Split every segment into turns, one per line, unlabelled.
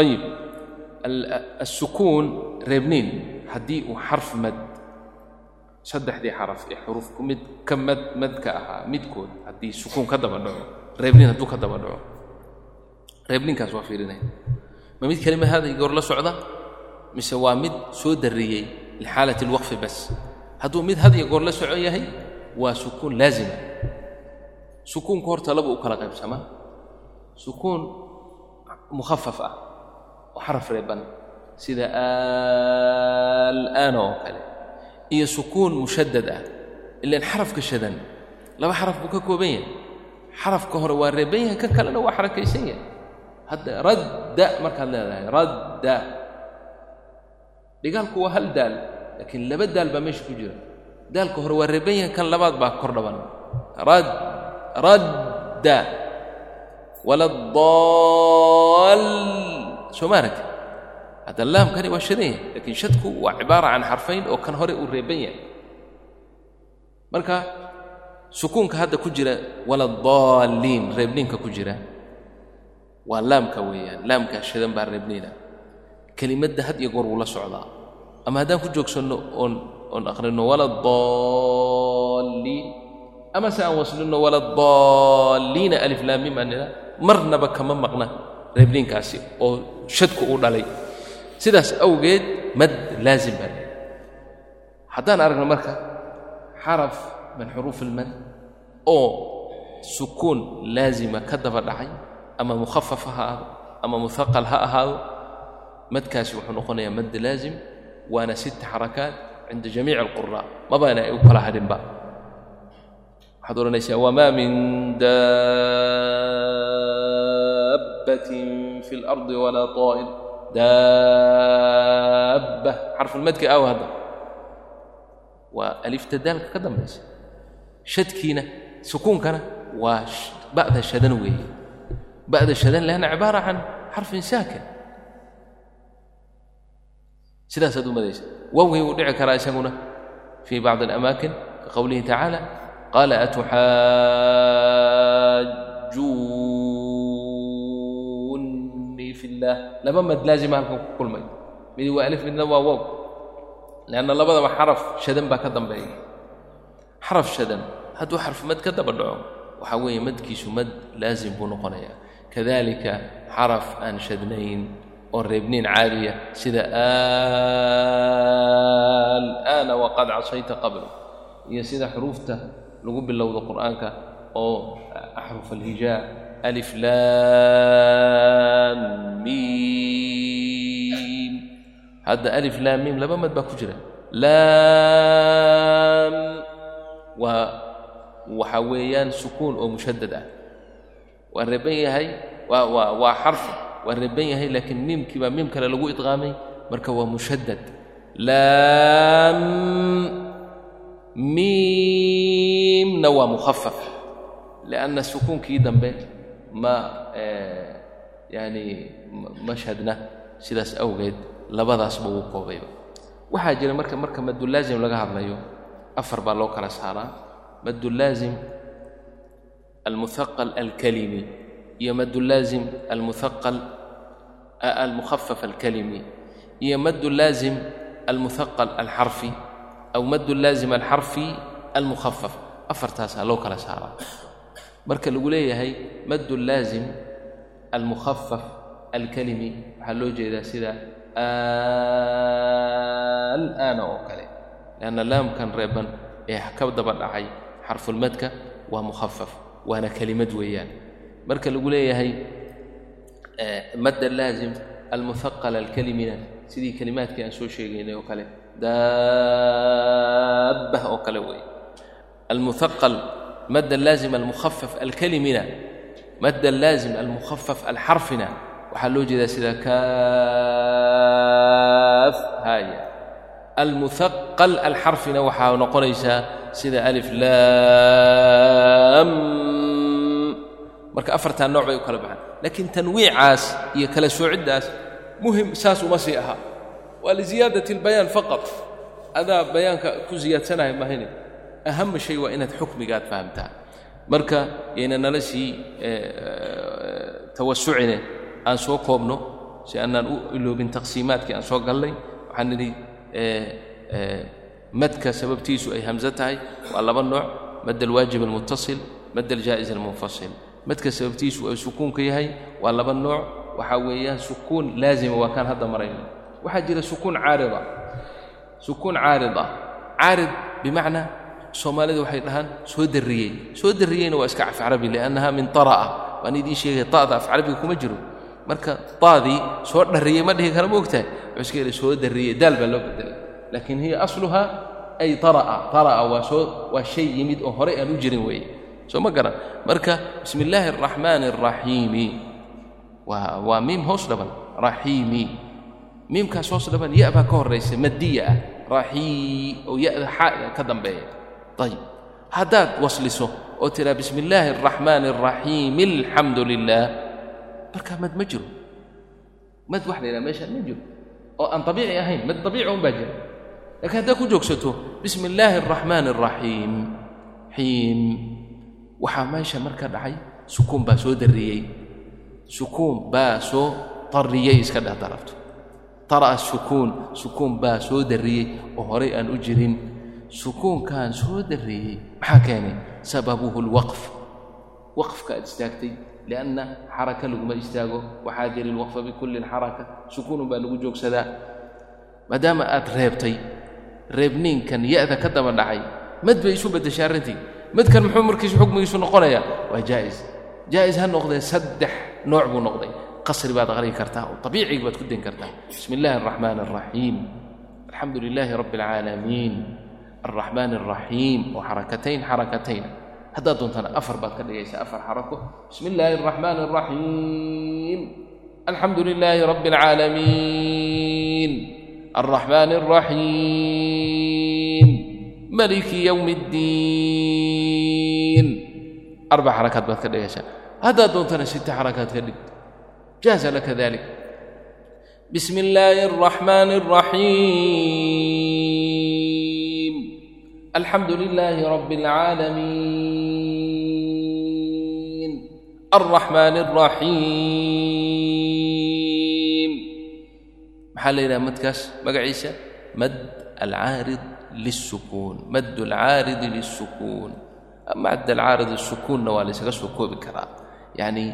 ayib asukuun reebniin haddii uu xarf mad saddexdii xaraf ee xuruuf mid ka mad madka ahaa midkood haddii sukuun ka daba dhaco reebniin hadduu ka daba dhaco reebniinkaas waa fiirinaya ma mid kelima haada goor la socda mise waa mid soo darriyey lixaalat اlwaqfi bas hadduu mid had iyo goor la soco yahay waa sukuun laazima sukuunku horta laba u kala qaybsamaa sukuun mukhafaf ah xaraf reeban sida al'aana oo kale iyo sukuun mushaddad ah ilaan xarafka shadan. Laba xaraf buu ka kooban yahay. Xarafka hore waa reeban yahay kan kalena waa xarakaysan yahay. Hadda radda markaad leedahay radda. Dhigaalku waa hal daal laakiin laba daal baa meesha ku jira. Daalka hore waa reeban yahay kan labaad baa kor dhaban. Rad radda. Wala daal soo ma aragti hadda laamkani waa shadan yahay laakiin shadku waa cibaara can xarfayn oo kan hore uu reeban yahay. Marka sukuunka hadda ku jira wala daalliin reebniinka ku jira waa laamka weeyaan. Laamka shadan baa reebniina. Kelimadda had iyo goor wuu la socdaa. Ama haddaan ku joogsanno oon oon aqrino wala daalliin ama se aan waslino wala daalliina alif laamim aan nidhaa marnaba kama maqna reebniinkaasi oo shadku uu dhalay. Sidaas awgeed mad laazim baa haddaan aragno marka xaraf min xuruuf ilmad oo sukuun laazima ka daba dhacay ama mukhafaf ha ahaado ama muhaqal ha ahaado madkaasi wuxuu noqonayaa mad laazim waana sita xarakaat cinda jamiici alquraa mabaana ay u kala hadhinba. Waxaad odhanaysaa wamaa min daabbatin fi اlardi walaa طaa'ir daabba. Xarfulmadki aaw hadda. Waa alifta daalka ka dambaysa. Shadkiina sukuunkana waa ba'da shadan weeye ba'da shadan leanna cibaara can xarfin saakin sidaasaad u madaysa. Wawgii wuu dhici karaa isaguna. Fii bacdi alamaakin ka qowlihi tacaala qaala atuxaajuunnii fi اllaah laba mad laazima halkan ku kulmay. Midi waa alif midna waa wow leanna labadaba xaraf shadan baa ka dambeeya xaraf shadan hadduu xarf mad ka daba dhaco waxaa weeye madkiisu mad laazim buu noqonayaa. Kadalika xaraf aan shadnayn oo reebniin caaliya sida al'aana waqad casayta qablu. Iyo sida xuruufta lagu bilowdo qur'aanka oo axruf alhijaa alif laam miim hadda alif laam miim laba mad baa ku jira. Laam waa waxaa weeyaan sukuun oo mushaddad ah. Waa reeban yahay waa waa waa xarfi waa reeban yahay laakiin miimkii baa miim kale lagu idqaamay marka waa mushaddad. Laam miimna waa mukhafaf lianna sukuunkii dambe ma yaani mashhadna sidaas awgeed labadaasba wuu koobayba waxaa jira marka marka madulaazim laga hadlayo afar baa loo kala saaraa. Madulaazim almuhaqal alkalimi iyo madulaazim almuhaqal almukhafaf alkalimi iyo madulaazim almuhaqal alxarfi aw madulaazim alxarfi almukhafaf afartaasaa loo kala saaraa marka lagu leeyahay madulaazim almukhafaf alkalimi waxaa loo jeedaa sida al'aana oo kale. Leanna laamkan reeban ee ka daba dhacay xarfulmadka waa mukhafaf waana kelimad weeyaan. Marka lagu leeyahay madda laazim almuhaqal alkalimina sidii kelimaadkii aan soo sheegaynay oo kale daabbah oo kale weeye. Almuhaqal madda laazim almukhafaf alkalimina madda laazim almukhafaf alxarfina waxaa loo jeedaa sida kaaf haaya almuhaqal alxarfina waxaa noqonaysaa sida alif laam. Marka afartaa nooc bay u kala baxaan. Laakiin tanwiicaas iyo kala soociddaas muhiim saas uma sii aha waa liziyaadati albayaan faqad adaa bayaanka ku siyaadsanaya mahayne ahama shay waa inaad xukmigaad fahamtaa marka yayna nala sii tawasucine aan soo koobno si aanaan u iloobin taqsiimaadkii aan soo gallay waxaan nidhi madka sababtiisu ay hamso tahay waa laba nooc mad alwaajib almuttasil mad aljaa'is almunfasil. Madka sababtiisu ay sukuunka yahay waa laba nooc waxaa weeyaan sukuun laazima waa kaan hadda marayno. Waxaa jira sukuun caarida. Sukuun caarid ah caarid bimacnaa soomaalida waxay dhahaan soo darriyey soo darriyeyna waa iska af carabi liannaha min tara'a. Waan idiin sheegay ta'da af carabiga kuma jiro. Marka taadii soo dharriyey ma dhihi kara ma ogtahay. Wuxuu iska yidhi soo darriyey daal baa loo bedelay laakiin hiya asluha ay tara'a tara'a waa soo waa shay yimid oo horey aan u jirin weeye. Soo ma garan. Marka bismi illaahi araxmaani araxiimi waa waa miim hoos dhaban raxiimi miimkaas hoos dhaban ya baa ka horraysa madiya ah raxii oo ya'da xaa ka dambeeya ayib haddaad wasliso oo tidhaa bismi illaahi araxmaani araxiimi alxamdu lilaah markaa mad ma jiro mad wax la yidhaha meeshaan ma jiro oo aan abiici ahayn mad abiici un baa jira laakiin haddaad ku joogsato bismi illaahi araxmaani araxiim xiim waxaa meesha marka dhacay sukuun baa soo darriyey sukuun baa soo tarriyey iska dheh darabto tara'a sukuun sukuun baa soo darriyey oo horay aan u jirin sukuunkan soo darriyey maxaa keenay sababuhu alwaqf waqfka aad istaagtay lianna xaraka laguma istaago waxaadiri lwaqfa bikullin xaraka sukuunun baa lagu joogsadaa maadaama aad reebtay reebniinkan ya'da ka daba dhacay mad bay isu beddeshay arrintii madkan muxuu markiisu xukmigiisu noqonayaa waa jaa'is jaa'is ha noqdee saddex nooc buu noqday qasri baad aqriyi kartaa oo abiicigi baad ku dayn kartaa bismi illaahi araxmaan araxiim alxamdu lilaahi rabbi alcaalamiin alraxmaan alraxiim oo xarakatayn xarakatayn haddaad doontana afar baad ka dhigaysaa afar xarako bismi illaahi araxmaan araxiim alxamdu lilaahi rabbi alcaalamiin alraxmaan alraxiim maliki yowmi اddiin arbac xarakaad baad ka dhigaysaa haddaad doontana sita xarakaad ka dhig jaaza laka dalik bismi illaahi الraxmaan الraxiim alxamdu lilaahi rab اlcaalamiin alraxmaan اraxiim maxaa la yidhaha madkaas magaciisa? Mad alcaarid lلsukuun mad alcaaridi lلsukuun mad alcaarid الsukuunna waa laysaga soo koobi karaa. Yacni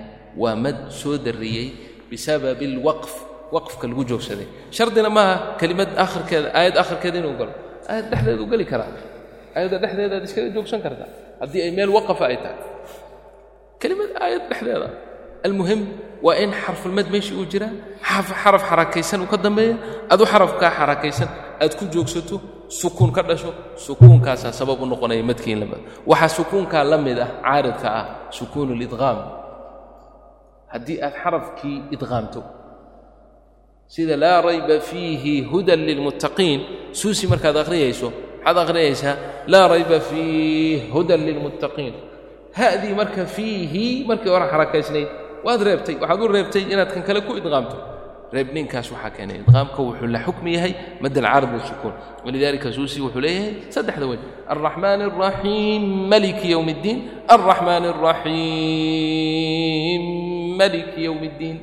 waa mad soo darriyey bisabab اlwaqf waqfka lagu joogsaday. Shardina maaha kelimad akhirkeeda aayad akhirkeeda inuu galo. Aayad dhexdeedu geli karaa aayadda dhexdeeda ad iskaga joogsan kartaa haddii ay meel waqafa ay tahay. Kelimad aayad dhexdeeda almuhim waa in xarfulmad meeshii uu jiraa. Xaraf xarakaysan uu ka dambeeya. Adu xarafkaa xarakaysan aad ku joogsato sukuun ka dhasho sukuunkaasaa sabab u noqonaya madkiin la mid waxaa sukuunkaa la mid ah caaridka ah sukuunu lidqaam haddii aad xarafkii idqaamto sida laa rayba fiihi hudan lilmuttaqiin suusi markaad akhriyayso maxaad akhriyaysaa laa rayba fiih hudan lilmuttaqiin. Ha'dii marka fiihi markii hore xarakaysnayd waad reebtay. Waxaad u reebtay inaad kan kale ku idqaamto. Reebninkaas waxaa keenay idqaamka wuxuu la xukmi yahay mad alcarab wasukuun walidaalika suusi wuxuu leeyahay saddexda weyn alraxmaan alraxiim maliki yowm اddiin alraxmaan alraxiim maliki yowm اddiin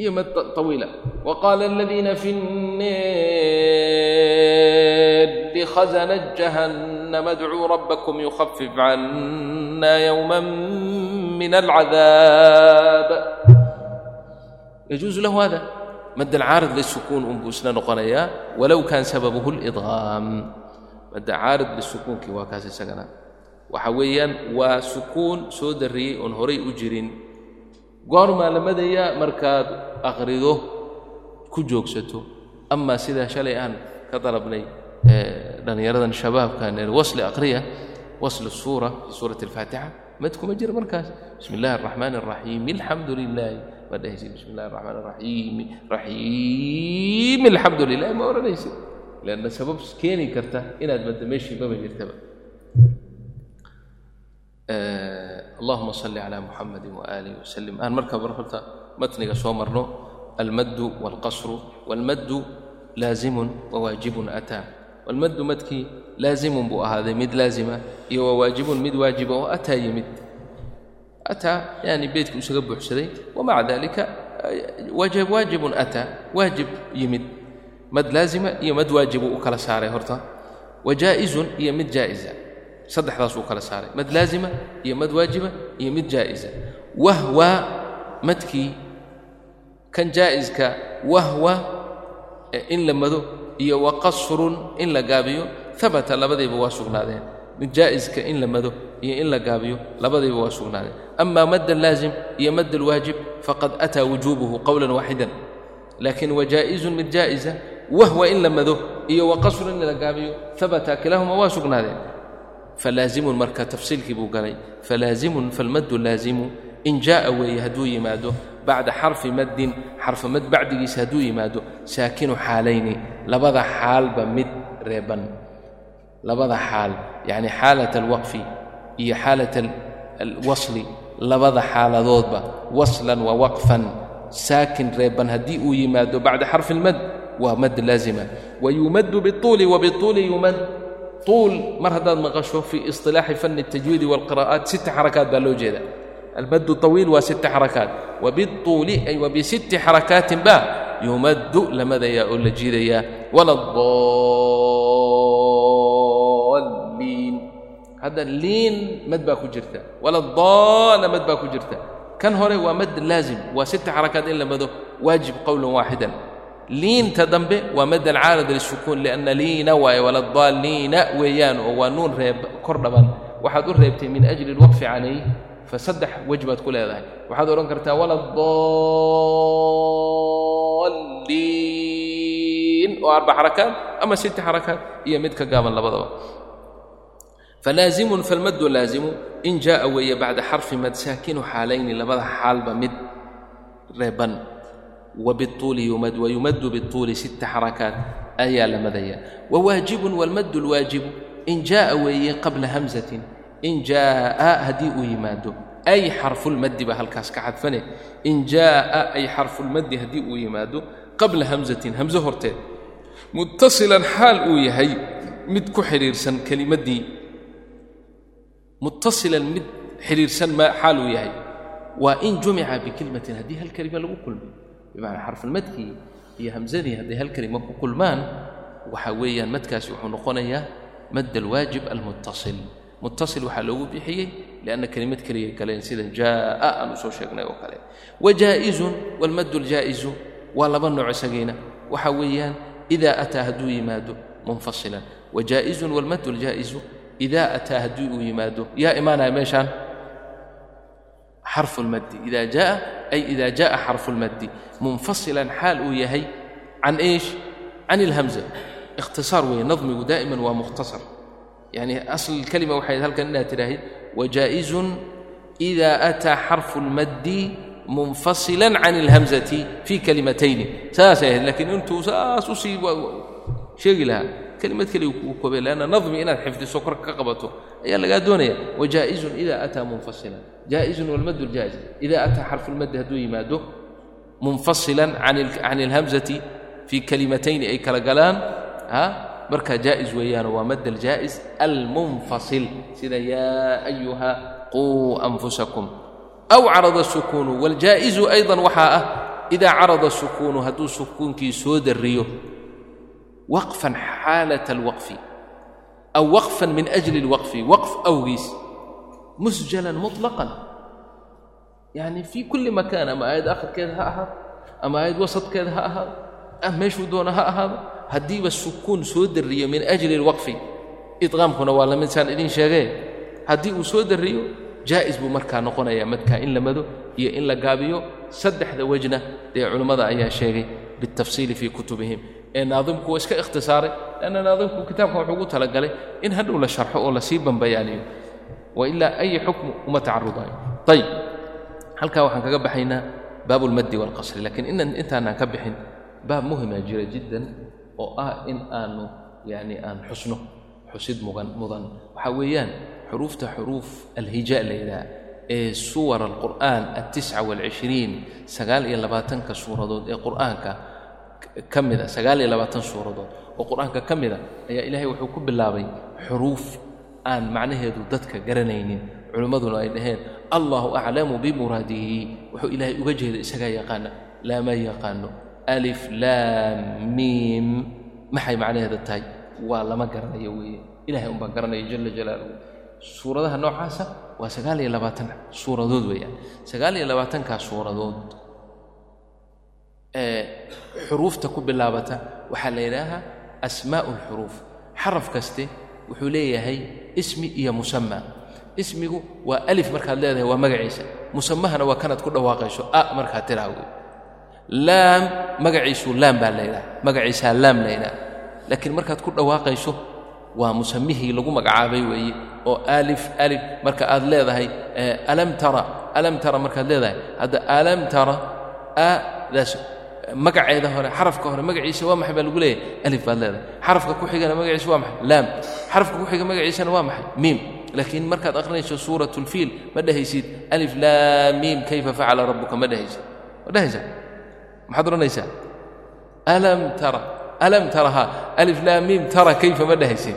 iyo mad طawiila waqaala aladiina fi الnir النار لخزنة جهنم ادعوا ربكم يخفف عنا يوما من العذاب يجوز له هذا مد العارض للسكون أنبوسنا نقنيا ولو كان سببه الإضغام مد عارض للسكون كي واكاس سكنا وحويا وسكون سودري أن هري أجرين قارما لمديا مركاد أغرضه كجوكسته أما سيدا شلي أن كضربني dhalinyaradan shabaabkan wasli aqriya wasl suura fi suurati alfaatixa madkuma jira markaas. Bismi illahi araxmaan araxiim alxamdu lilaahi ma dhahaysid bismi illahi araxmaan araxiim raxiim alxamdu lilahi ma odhanaysid lanna sabab keeni karta inaad madda meeshii maba jirtaba. Allahuma salli calaa muxamadi waaalihi wasalim aan markaa bar horta matniga soo marno. Almaddu waalqasru waalmaddu laazimun wawaajibun ataa walmaddu madkii laazimun buu ahaaday mid laazima iyo wawaajibun mid waajiba oo ataa yimid ataa yani beydku isaga buuxsaday wamaca dalika waajibun ataa waajib yimid mad laazima iyo mad waajibu u kala saaray horta wa jaa'izun iyo mid jaa'iza saddexdaas uu kala saaray mad laazima iyo mad waajiba iyo mid jaa'iza wahwa madkii kan jaa'iska wahwa in la mado iyo wa qasrun in la gaabiyo habata labadayba waa sugnaadeen. Jaa'iska in la mado iyo in la gaabiyo labadayba waa sugnaadeen. Ama madd allaazim iyo madd alwaajib faqad ataa wujuubuhu qowlan waaxidan laakiin wa jaa'izun mid jaa'iza wahwa in la mado iyo wa qasrun in la gaabiyo habata kilaahuma waa sugnaadeen. Falaazimun marka tafsiilkii buu galay. Falaazimun falmaddu laazimu. In jaa'a weeye hadduu yimaado bacda xarfi maddin xarfa mad bacdigiisa hadduu yimaado saakinu xaalayni labada xaalba mid reeban labada xaal yacni xaalat alwaqfi iyo xaalat alwasli labada xaaladoodba waslan wa waqfan saakin reeban haddii uu yimaado bacda xarfi almad waa mad laazima wayumaddu biطuuli wabiطuuli yumad طuul mar haddaad maqasho fii iصطilaaxi fani الtajwiidi wاlqira'aat sita xarakaat baa loo jeeda المد الطويل وست حركات وبالطول أي وبست حركات با يمد لمديا أولجيريا ولا الضالين هذا اللين مد باكو جرتا ولا الضال مد باكو جرتا كان هوري ومد لازم وست حركات إلا مدو واجب قولا واحدا لين تدنبه ومد العارض للسكون لأن لين واي ولا الضالين ويان ونون ريب كردبا وحد ريبتي من أجل الوقف عليه reeb kor dhaban waxaad u reebtay min ajli alwaqfi calayh fa saddex wej baad ku leedahay. Waxaad odhan kartaa wala daaliin oo arba xarakaat ama sita xarakaat iyo mid ka gaaban labadaba. Falaazimun falmaddu laazimu. In jaa'a weeye bacda xarfi mad saakinu xaalayni labada xaalba mid reeban. Wabiطuuli yumad wayumaddu biطuuli sita xarakaat ayaa la madaya. Wawaajibun walmaddu lwaajibu. In jaa'a weeye qabla hamzatin in jaa'a haddii uu yimaado ay xarfulmaddi baa halkaas ka xadfane in jaa'a ay xarfulmaddi haddii uu yimaado qabla hamzatin hamso horteed muttasilan xaal uu yahay mid ku xidhiirsan kelimaddii. Muttasilan mid xidhiirsan ma xaal uu yahay. Waa in jumica bikelimatin haddii hal kelima lagu kulmiyo bimacnaa xarfulmadkii iyo hamsadii hadday hal kelima ku kulmaan waxa weeyaan madkaasi wuxuu noqonayaa madd alwaajib almuttasil muttasil waxaa loogu bixiyey lianna kelimad keliya galeen sida jaa'a aan u soo sheegnay oo kale. Wa jaa'izun walmaddu aljaa'izu waa laba nooc isagiina waxa weeyaan idaa ataa hadduu yimaado munfasilan. Wa jaa'izun walmaddu aljaa'izu idaa ataa haddii uu yimaado. Yaa imaanaya meeshaan? Xarfu lmaddi ida jaa'a ay ida jaa'a xarfu lmaddi munfasilan xaal uu yahay can eesh can ilhamza ikhtisaar weeye nadmigu daa'iman waa mukhtasar yani asl kelima waxay halkan inaad tidhaahid wajaa'izun ida ataa xarfu lmaddi munfasilan can ilhamzati fii kalimatayni. Saasay ahayd lakiin intuu saas u sii sheegi lahaa kelimad keliga kuu koobay leanna nadmi inaad xifdiso korka ka qabato ayaa lagaa doonaya. Wajaa'izun ida ataa munfasilan. Jaa'izun walmaddu ljaa'iz ida ataa xarfu lmaddi hadduu yimaado munfasilan can ilhamzati fii kalimatayni ay kala galaan markaa jaa'iz weeyaano waa madd aljaa'is almunfasil sida yaa ayuha quu anfusakum aw carada sukuunu waljaa'izu aydan waxaa ah idaa carada sukuunu hadduu sukuunkii soo darriyo waqfan xaalata alwaqfi aw waqfan min ajli alwaqfi waqf awgiis musjalan muطlaqan yacni fii kulli makaan ama aayad akhirkeeda ha ahaado ama aayad wasadkeeda ha ahaado ah meeshuu doona ha ahaado haddiiba sukuun soo darriyo min ajli alwaqfi idqaamkuna waa lamid saan idin sheegee haddii uu soo darriyo jaa'is buu markaa noqonayaa madkaa in la mado iyo in la gaabiyo saddexda wejna dee culimmada ayaa sheegay biاltafsiili fii kutubihim ee naadimku waa iska ikhtisaaray lanna naadimku kitaabkan wuxuu ugu talagalay in hadhow la sharxo oo lasii bambayaaniyo wa ilaa ayi xukmu uma tacarudayo ayib halkaa waxaan kaga baxaynaa baabu اlmaddi wاlqasri lakiin inan intaanaan ka bixin baab muhima jira jiddan oo ah in aanu yani aan xusno xusid mugan mudan. Waxaa weeyaan xuruufta xuruuf alhijaa la yidhaha ee suwar alqur'aan altisca waalcishriin sagaal iyo labaatanka suuradood ee qur'aanka ka mida sagaal iyo labaatan suuradood oo qur'aanka ka mida ayaa ilaahay wuxuu ku bilaabay xuruuf aan macnaheedu dadka garanaynin. Culimmaduna ay dhaheen allahu aclamu bimuraadihi wuxuu ilaahay uga jeeda isagaa yaqaana lama yaqaano alif laam miim maxay macnaheeda tahay? Waa lama garanayo weeye. Ilahay unbaa garanaya jala jalaaluhu. Suuradaha noocaasa waa sagaal iyo labaatan suuradood weeyaan. Sagaal iyo labaatankaa suuradood. Ee xuruufta ku bilaabata waxaa la yidhaahaa asmaa'u alxuruuf xaraf kaste wuxuu leeyahay ismi iyo musama ismigu waa alif markaad leedahay waa magaciisa. Musamahana waa kanaad ku dhawaaqayso a markaad tiraa laam magaciisu laam baa la yidhaha. Magaciisaa laam la yidhaha. Laakiin markaad ku dhawaaqayso waa musamihii lagu magacaabay weeye oo alif alif marka aad leedahay alam tara alam tara markaad leedahay. Hadda alam tara adaas magaceeda hore xarafka hore magaciisa waa maxay baa lagu leeyahay? Alif baad leedahay. Xarafka ku xigana magaciisa waa maxay? Laam. Xarafka ku xiga magaciisana waa maxay? Miim. Laakiin markaad akhrinayso suurat اlfiil ma dhehaysid alif laam miim kayfa facala rabbuka ma dhehaysid ma dhehaysaa maxaad odhanaysaa? Alam tara alam taraha alif miim tara kayfa ma dhehaysid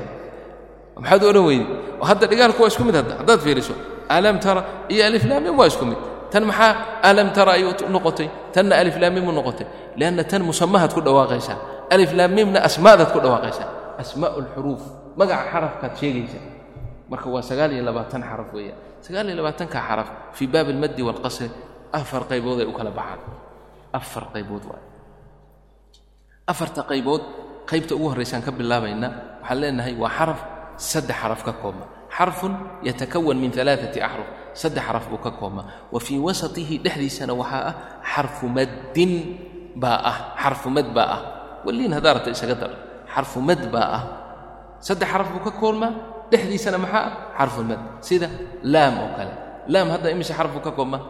maxaad u odhan weydi hadda dhigaalku waa isku mid hadda haddaad fiiriso. Alam tara iyo alif miim waa isku mid. Tan maxaa alam tara ayuu noqotay? Tanna alif miim u noqotay. Lianna tan musamahaad ku dhawaaqaysaa. Alif miimna asmaadaad ku dhawaaqaysaa. Asmaa'u alxuruuf magaca xarafkaad sheegaysaa. Marka waa sagaal iyo labaatan xaraf weeyaan. Sagaal iyo labaatanka xaraf fii baabi almaddi waalqasri afar qaybood ay u kala baxaan afar qaybood waay. Afarta qaybood qaybta ugu horraysaan ka bilaabayna waxaan leenahay waa xaraf saddex xaraf ka koobma. Xarfun yatakawan min alaaati axruf saddex xaraf buu ka koobmaa wa fii wasatihi dhexdiisana waxaa ah xarfu maddin baa ah xarfu mad baa ah. Waliin haddaa isaga dar xarfu mad baa ah. Saddex xaraf buu ka koobmaa dhexdiisana maxaa ah xarfulmad sida laam oo kale. Laam hadda imise xaraf buu ka koobmaa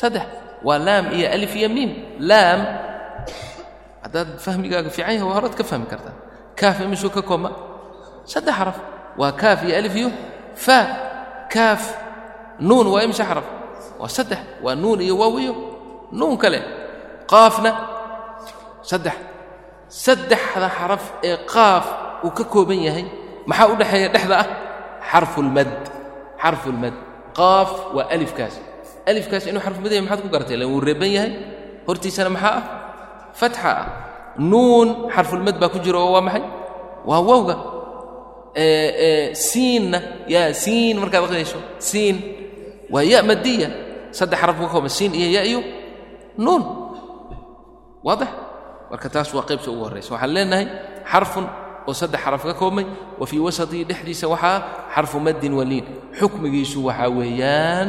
saddex waa laam iyo alif iyo miim laam haddaad fahmigaaga fiican yahay waa horaad ka fahmi kartaa kaaf imisuu ka koobma. Saddex xaraf. Waa kaaf iyo alif iyo faa kaaf nuun waa imise xaraf. Waa saddex. Waa nuun iyo waaw iyo nuun kale. Qaafna saddex. Saddexda xaraf ee qaaf uu ka kooban yahay maxaa u dhexeeya ah? Xarfulmad xarfulmad qaaf waa alifkaas alifkaas inuu xarfumad yahay maxaad ku garatay lan wuu reeban yahay. Hortiisana maxaa ah? Fatxa ah. Nuun xarfulmad baa ku jira oo waa maxay? Waa wowga siinna. Yaa siin. Markaad aqrinayso siin. Waa ya madiya saddex xaraf ka kooban siin iyo ya iyo nuun. Waadix. Marka taas waa qaybta ugu horraysa waxaan leenahay xarfun oo saddex xaraf ka koobmay wa fii wasatihi dhexdiisa waxaa xarfu maddin waliin xukmigiisu waxaa weeyaan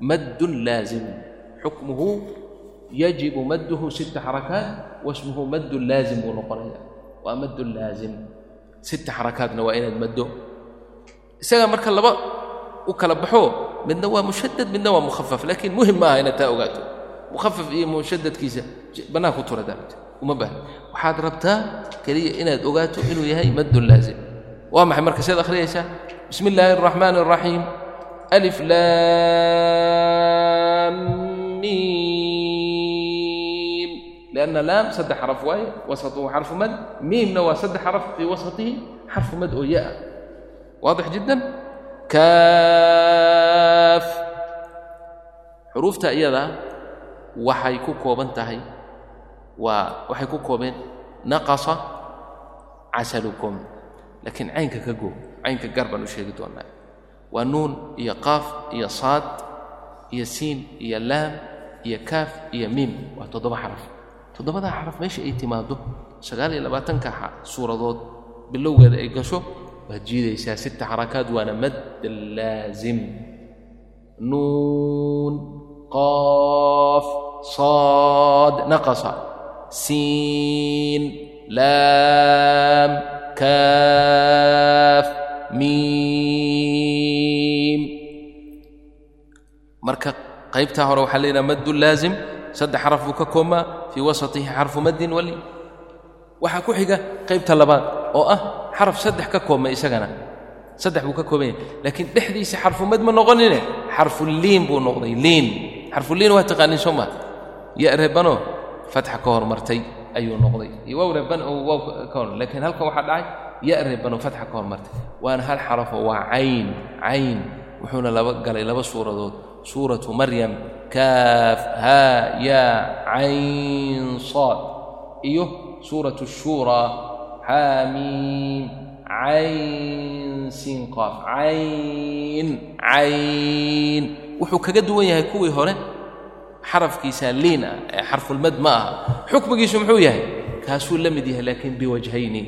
maddun laazim xukmuhu yajibu madduhu sita xarakaat wasmuhu maddun laazim buu noqonaya waa maddun laazim sita xarakaatna waa inaad maddo isagaa marka laba u kala baxo midna waa mushadad midna waa mukhafaf laakiin muhiim maaha inaad taa ogaato mukhafaf iyo mushadadkiisa bannaan ku tura daarta uma baahna waxaad rabtaa keliya inaad ogaato inuu yahay maddun laazim waa maxay marka siad akhriyaysaa bismi illaahi araxmaani araxiim alif laam miim lianna laam saddex xaraf waaye wasatuhu xarfu mad. Miimna waa saddex xaraf fii wasatihi xarfu mad oo ya-a. Waadix jiddan. Kaaf. Xuruufta iyadaa waxay ku kooban tahay waa waxay ku koobeen naqasa casalukum laakiin caynka ka go waa nuun iyo qaaf iyo saad iyo siin iyo laam iyo kaaf iyo miim waa toddoba xaraf. Toddobadaa xaraf meesha ay timaado sagaal iyo labaatanka suuradood bilowgeeda ay gasho waad jiidaysaa sita xarakaad waana mad laazim. Nuun qaaf saad naqasa. Siin laam kaaf miim marka qaybtaa hore waxaa leedaha maddu laazim saddex xaraf buu ka koobmaa fii wasatihi xarfu maddin wali waxaa ku xiga qaybta labaad oo ah xaraf saddex ka koobmay isagana saddex buu ka kooban laakiin dhexdiisa xarfumad ma noqonine xarfuliin buu noqday liin xarfuliin waa taqaanin soo ya reebano fatxa ka hormartay ayuu noqday iyo waaw reeban waaw ka hor laakiin halkan waxaa dhacay ya reebanoo fatxa ka hormartay waana hal xarafo waa cayn cayn. Wuxuuna laba galay laba suuradood. Suuratu maryam kaaf haa yaa cayn saad iyo suurat الshuuraa xaamiim cayn siin cayn cayn. Wuxuu kaga duwan yahay kuwii hore. Xarafkiisa liin ah ee xarfulmad ma aha. Xukmigiisu muxuu yahay? Kaasuu la mid yahay laakiin biwajhayni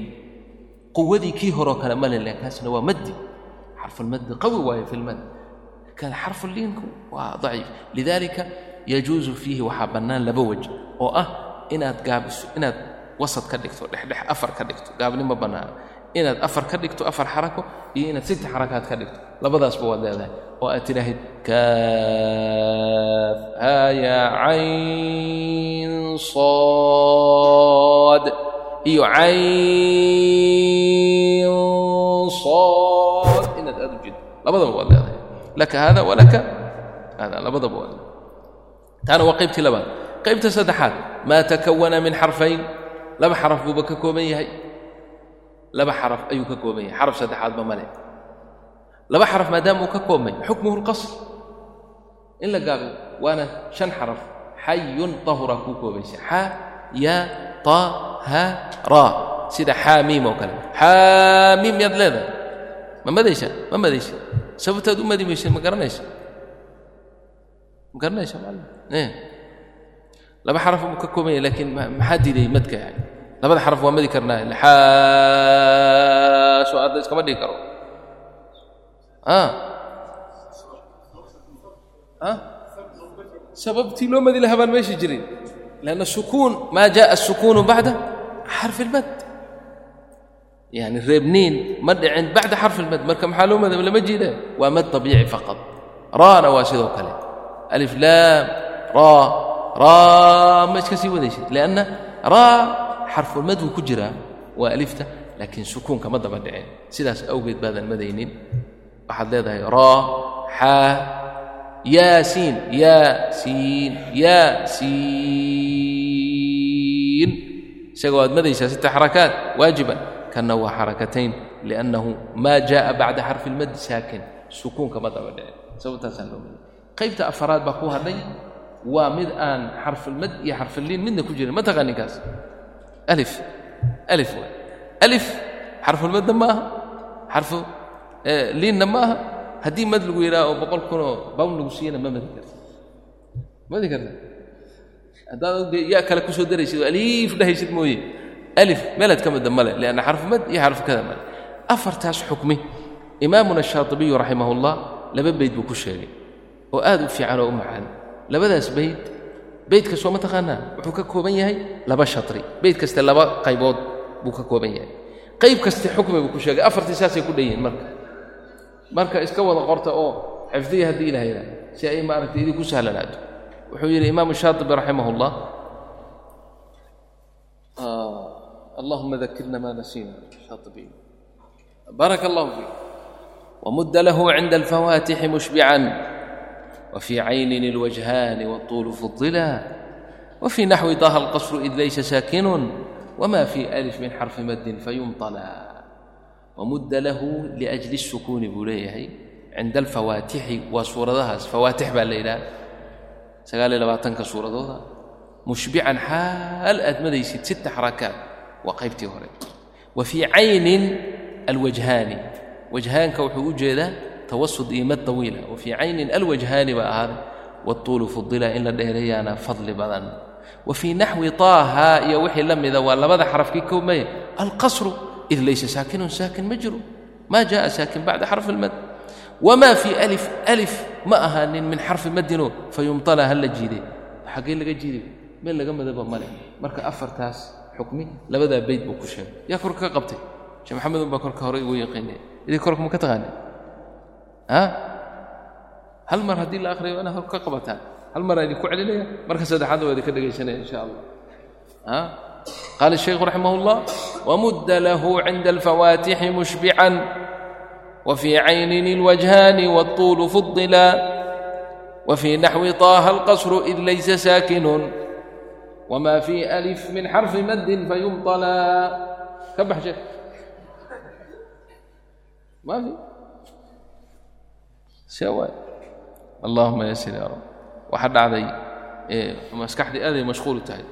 quwadii kii horoo kale ma leh kaasna waa maddi. Xarfulmaddi qawi waaye fi lmad kan xarfuliinku waa daciif. Lidalika yajuusu fiihi waxaa bannaan laba wej oo ah inaad gaabiso inaad wasad ka dhigto dhexdhex afar ka dhigto gaabni ma inaad afar ka dhigto afar xarako iyo inaad sitte xarakaad ka dhigto. Labadaasba waad leedahay oo aad tidhaahid kaaf haya cayn saad iyo caynsood inaad aad u jeedo. Labadaba waad leedahay laka hada walaka hada labadaba waad taana waa qaybtii labaad. Qaybta saddexaad maa takawana min xarfayn. Laba xaraf buuba ka kooban yahay. Laba xaraf ayuu ka kooban yahay. Xaraf saddexaadba male laba xaraf maadaama uu ka koobmay xukmuhu lqasr. In la gaabiyo waana shan xaraf. Xayun tahura kuu koobaysa xa yaa ta ha ra sida xaamiim oo kale xaamiim yaad leedahay ma madaysa ma madaysa sababtaad u madi maysa ma garanaysa ma garanaysa mal laba xaraf buu ka kooban yahay laakiin maxaa diiday madka yani labada xaraf waa madi karnaa xaaso aadda iskama dhigi karo sababtii loo madi lahaa baan meesha jirin لأن السكون ما جاء السكون بعد حرف المد. يعني reebniin ma dhicin bacda xarfi اlmad marka maxaa loo madaba lama jeeda waa mad طabiici faqad raana waa sidoo kale aliflaam ra raa ma iska sii wadaysid lianna raa xarfulmadwu ku jiraa waa alifta laakiin sukuunka ma daba dhicin sidaas awgeed baadan madaynin waxaad leedahay raa xaa yaasiin yaasiin yaasiin isagoo aad madaysaa sita xarakaat waajiban. Kanna waa xarakatayn liannahu maa jaءa bacda xarfi اlmadi saakin. Sukuunka ma daba dhicin. Sababtaasaa loo maday qaybta afaraad baa ku hadhay waa mid aan xarfulmad iyo xarfuliin midna ku jirin. Ma taqaa ninkaas? Alif. Alif waay. Alif xarfulmadna ma aha xarfu liinna ma aha haddii mad lagu yidhaha oo boqol kunoo bawn lagu siiyana ma madi karta madi karta haddaad yaa kale ku soo daraysid oo aliif dhahaysid mooye. Alif meelaad ka madda male lianna xarfu mad iyo xarfu kada male. Afartaas xukmi. Imaamuna shaatibiyu raximah ullah laba beyd buu ku sheegay oo aad u fiican oo u macaan. Labadaas bayd bayd kastoo ma taqaanaa? Wuxuu ka kooban yahay laba shatri. Bayd kaste laba qaybood buu ka kooban yahay. Qayb kaste xukmi buu ku sheegay. Afartii saasay ku dhan yihiin marka marka iska wada qorta oo xifdiya haddii la hayda si ay maaragtay idinku sahlanaato wuxuu yidhi imaamu shaatibi raximah اllah allahuma dakirna ma nasina shaaibi baraka اllah fiik wmudda lahu cinda alfawaatixi mushbican wfii caynin اlwajhaani wاطuulu fudila wfii naxwi daha alqasru id laysa saakinun wma fii alif min xarfi madin fayumطla wamudda lahu liajli الsukuuni buu leeyahay cinda alfawaatixi waa suuradahaas fawaatix baa la yidhaha sagaaliyo labaatanka suuradooda mushbican xaal aad madaysid sita xarakaat waa qaybtii hore wa fii caynin alwajhaani wajhaanka wuxuu u jeedaa tawasud iyo mad tawiila wa fii caynin alwajhaani baa ahaaday watuulu fudila in la dheereeyaana fadli badan wa fii naxwi taaha iyo wixii la mida waa labada xaraf kii koobmaya alqasru إذ laysa saakiن saakin ma jiro ma jaءa saakin baعda xرف الmad وma في ألف ألف ma ahaanin min xarفi madino fayumطلa hala jiiday xaggee laga jiiday meel laga madaba male marka afartaas xukmi labadaa bayd buu ku sheegay yaa korka ka qabtay shee maxamedun baa korka hore igu yaqiinay idii korka ma ka taqaanay hal mar haddii la akhriyo inaad hor ka qabataan hal mar aan idinku celinaya marka saddexaadna waa idinka dhegaysanaya insha allah qaal الشhaيkh رaximah الlah وmuda lah cinda الfawaatixi muشhبican وفي caynin الوجهاan والطuل فuضلا وفي naxوi طaaha الqصر إd laysa saakن وma fي أlف min xarفi madin fayumطلa ka bax sheek ma fi se waay allahuma yasir ya rab waxaa dhacday maskaxdii aaday mashquul tahay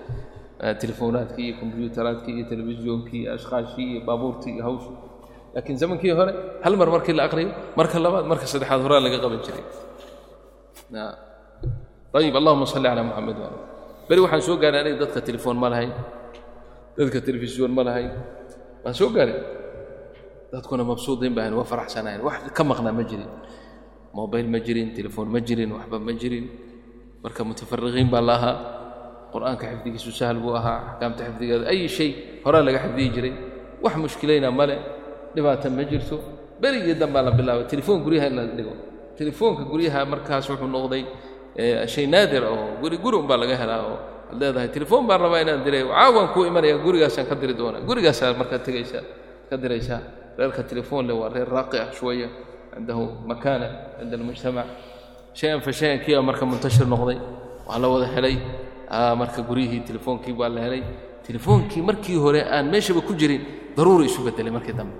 telefoonaadkii iyo kombyuutaraadkii iyo telefisyonkii iyo ashqaashii iyo baabuurtii iyo hawshii. Laakiin zamankii hore hal mar markii la aqriyo marka labaad marka saddexaad horaa laga qaban jiray. Ayib allahuma salli calaa muxamed waala beri waxaan soo gaaray aniga dadka telefoon ma lahayn dadka telefisyoon ma lahayn. Waan soo gaaray dadkuna mabsuudiin baahan waa faraxsanahayn wax ka maqnaa ma jirin. Mobayl ma jirin telefoon ma jirin waxba ma jirin. Marka mutafariqiin baa la ahaa qur'aanka xifdigiisu sahal buu ahaa axkaamta xifdigeeda ay shay horaa laga xifdiyi jiray. Wax mushkilayna male dhibaata ma jirto. Berigii dambaa la bilaabay telefoon guryaha in la dhigo. Telefoonka guryaha markaas wuxuu noqday shay naadir oo guri guri umbaa laga helaa oo ad leedahay. Telefoon baan rabaa inaan diray. Caawaan kuu imanaya gurigaasaan ka diri doonaa. Gurigaasaa markaad tegaysaa ka diraysaa. Reerka telefoon leh waa reer raaqi ah shwaya. Cindahu makaana cinda almujtamac. Shay-an fa shay-an kiiba marka muntashir noqday. Waa la wada helay marka guryihii telefoonkii baa la helay. Telefoonkii markii hore aan meeshaba ku jirin daruuri isu bedelay markii dambe.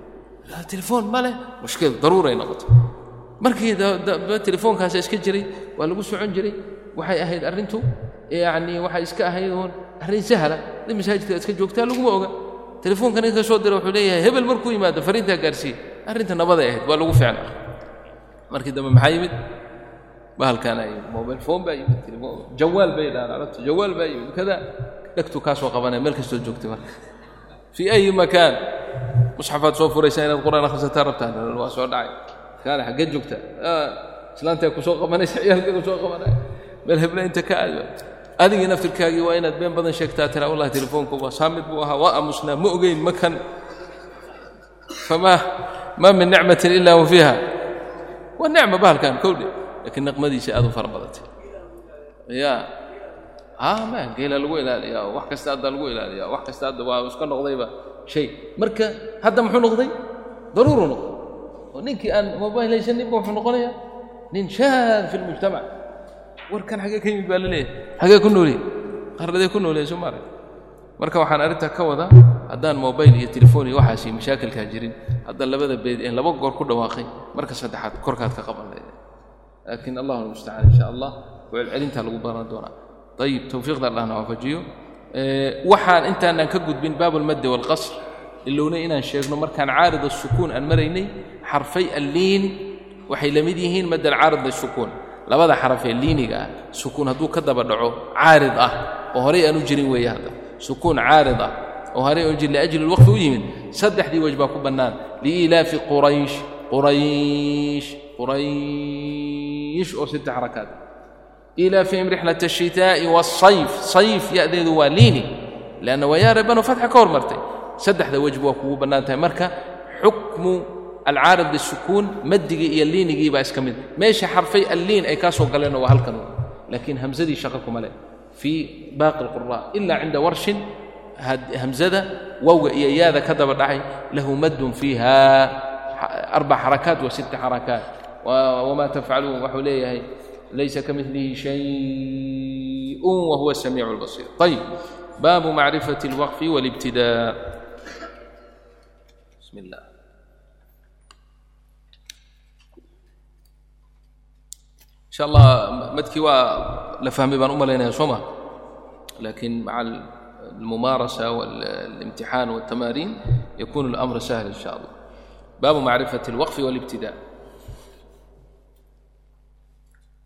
Telefoon ma leh? Mushkil daruuray noqotay markii telefoonkaasa iska jiray waa lagu socon jiray. Waxay ahayd arrintu yacnii waxay iska ahayd uun arrin sahla dad masaajidka iska joogtaa laguma oga. Telefoonka ninka soo dira wuxuu leeyahay hebel markuu yimaado fariintaa gaarsiiye arrinta nabaday ahayd waa lagu fiicna markii dambe maxaa yimid bahalkaan aa yimid mobile phone baa yimid jawaal bay dhahaan arabta jawaal baa yimid kada dhegtu kaa soo qabanaya meel kastoo joogtay marka. Fii ayi makaan? Musxafaad soo furaysaa inaad qur'aan akhrisataa rabtaan waa soo dhacay. Kaale xaggee joogta. Islaantaa ku soo qabanaysa ciyaalkay ku soo qabanaya meel hebla inta ka aad adigii naftirkaagii waa inaad been badan sheegtaa tiraa wallahi telefoonku waa saamid buu ahaa waa aamusnaa ma ogeyn ma kan. Famaa maa min nicmatin ilaa wa fiiha. Waa nicma bahalkan kowdhe laakiin naqmadiisa aad u fara badatay. Ya. A ma geela lagu ilaaliyaa wax kasta hadda lagu ilaaliyaa wax kasta hadda waa iska noqdayba. Shay marka hadda muxuu noqday? Daruuru noqday. Oo ninkii aan mobayl haysaninba wuxuu noqonayaa. Nin shaad fi lmujtamac warkan xagee ka yimid baa la leeyahay. Xagee ku nooliyey qarradee ku nooleya soo maarag marka waxaan arrintaa ka wadaa haddaan mobayl iyo telefoon iyo waxaasi mashaakilkaa jirin haddaan labada beed een laba goor ku dhawaaqay marka saddexaad korkaad ka qaban leedahay laakiin allahu almustacaan insha allah celcelintaa lagu baran doonaa ayib towfiiqda allahna waafajiyo waxaan intaanaan ka gudbin baab almaddi waalqasr ilowna inaan sheegno markaan caarid asukuun aan maraynay xarfay alliin waxay la mid yihiin madda alcaarid lisukuun labada xaraf ee liiniga ah sukuun hadduu ka daba dhaco caarid ah oo horay aan u jirin weeye hadda sukuun caarid ah oo horay aan u jirin liajli lwaqfi u yimid saddexdii wej baa ku bannaan liilaafi quraysh quraysh quraysh oo sita xarakaad ilaafihim rixlat ashitaa'i waasayf sayf ya'deedu waa liini leanna waa yaa reebano fatxa ka hormartay. Saddexda wejba waa kugu bannaan tahay. Marka xukmu alcaarid lisukuun maddigii iyo liinigii baa iska mid. Meesha xarfay alliin ay kaa soo waa halkan. Laakiin hamsadii shaqo kuma leh. Fii baaqi alqura ilaa cinda warshin hamzada wowga iyo yaada ka daba dhacay lahu maddun fiiha arbac xarakaat wa sita xarakaat wamaa tafcaluun waxuu leeyahay laysa kamilihi shayءu wahuwa الsamiic اlbasiir ayb baabu macrifaة اlwaqfi wاlibtidaa bism اllah insha allah madkii waa la fahmay baan u malaynaya soo ma laakiin maca almumaarasa walimtixaan waاltamaariin yakunu اlamr sahl in shaء allah. Baabu macrifaة اlwaqfi wاlibtidaa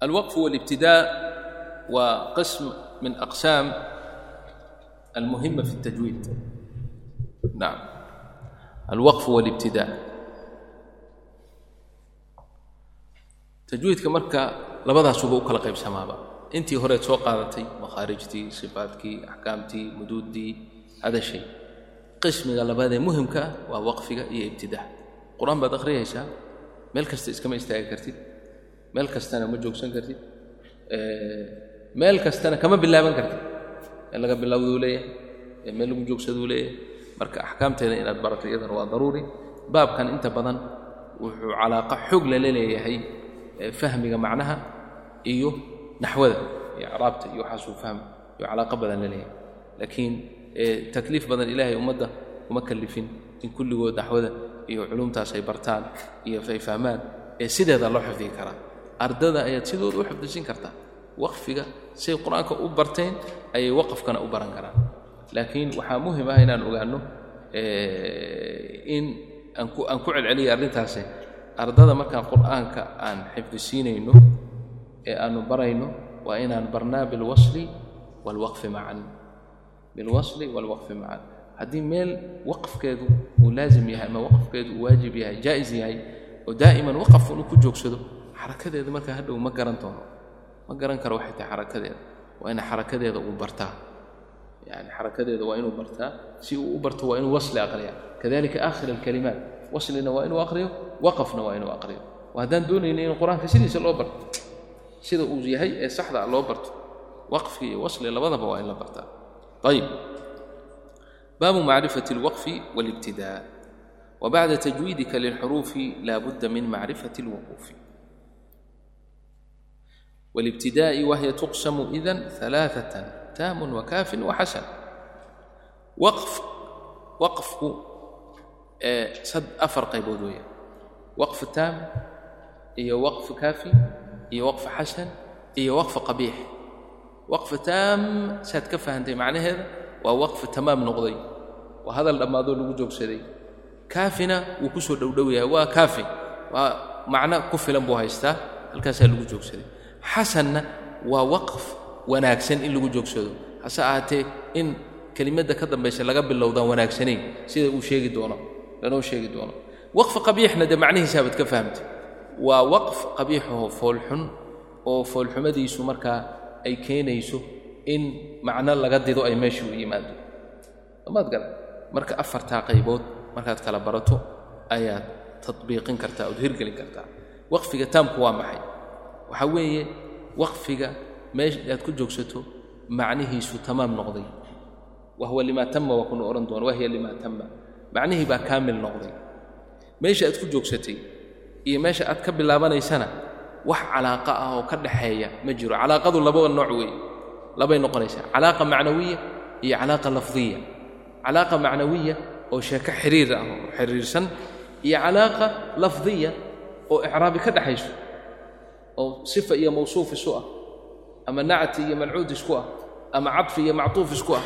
الوقف والابتداء وقسم من أقسام المهمة في التجويد نعم الوقف والابتداء تجويدka marka labadaasuba u kala qaybsamaaba intii horeed soo qaadatay makhaarijtii sifaadkii axkaamtii muduuddii hada shay qismiga labaadee muhimka ah waa waqfiga iyo ibtidaa qur-aan baad akhriyaysaa meel kasta iskama istaagi kartid meel kastana ma joogsan kartid. Meel kastana kama bilaaban kartid. Meel laga bilowduu leeyahay meel lagu joogsaduu leeyahay. Marka axkaamteeda inaad barato iyadana waa daruuri. Baabkan inta badan wuxuu calaaqa xoog lala leeyahay fahmiga macnaha iyo naxwada iyo acraabta iyo waxaasuu fahm iyo calaaqa badan la laakiin takliif badan ilaahay ummadda uma kallifin. In kulligood naxwada iyo culumtaas ay bartaan iyo ay fahmaan ee sideeda loo xifdigi karaa ardada ayaad sidooda u xifdisin kartaa waqfiga say qur'aanka u barteen ayay waqafkana u baran karaan. Laakiin waxaa muhiim ah inaan ogaanno in aan ku celceliyay arrintaasi. Ardada markaan qur'aanka aan xifdisiinayno ee aanu barayno waa inaan barnaa bilwasli waalwaqfi macan bilwasli waalwaqfi macan haddii meel waqfkeedu uu laazim yahay ama waqfkeedu uu waajib yahay jaa'is yahay oo daa'iman waqaf inuu ku joogsado xarakadeeda markaa hadhow ma garan doono ma garan karo waxay tahay xarakadeeda waa ina xarakadeeda uu bartaa yani xarakadeeda waa inuu bartaa si uu u barto waa inuu wasli aqriya kadalika aakhir alkalimaat waslina waa inuu aqriyo waqafna waa inuu aqriyo waa haddaan doonayna in qur-aanka sidiisa loo barto sida uu yahay ee saxda loo barto waqfi iyo wasli labadaba waa in la bartaa ayib baabu macrifati alwaqfi waalibtidaa وبعد تجويدك للحروف لا بد من معرفة الوقوف والابتداء وهي تقسم إذن ثلاثة تام وكاف وحسن وقف وقف صد أفر قيبود ويا وقف تام إيه وقف كافي إيه وقف حسن إيه وقف قبيح وقف تام ساتكفى أنت معنى هذا ووقف تمام نقضي وهذا لما ذو الوجوب سيدي kaafina wuu ku soo dhowdhow yahay waa kaafi waa macno ku filan buu haystaa halkaasaa lagu joogsaday xasanna waa waqf wanaagsan in lagu joogsado. Hase ahaatee in kelimadda ka dambaysa laga bilowdaan wanaagsanayn sida uu sheegi doono lanoo sheegi doono. Waqf qabiixna dee macnihiisaabaad ka fahamtay waa waqf qabiixaho foolxun oo foolxumadiisu markaa ay keenayso in macno laga dido ay meesha u yimaado. Amaad garan marka afartaa qaybood markaad kala barato ayaad tadbiiqin kartaa ood hirgelin kartaa. Waqfiga taamku waa maxay waxaa weeye waqfiga meesha ku joogsato macnihiisu tamaam noqday. Wahwa limaa tama waa kuna odhan doona wahiya limaa tama macnihii baa kaamil noqday. Meesha aad ku joogsatay iyo meesha aad ka bilaabanaysana wax calaaqa ah oo ka dhaxeeya ma jiro. Calaaqadu laba nooc weeye. Labay noqonaysaa. Calaaqa macnawiya iyo calaaqa lafdiya. Calaaqa macnawiya oo sheeko xiriir ah oo xiriirsan iyo calaaqa lafdiya oo icraabi ka dhaxayso oo sifa iyo mawsuuf isu ah ama nacti iyo mancuud isku ah ama cadfi iyo mactuuf isku ah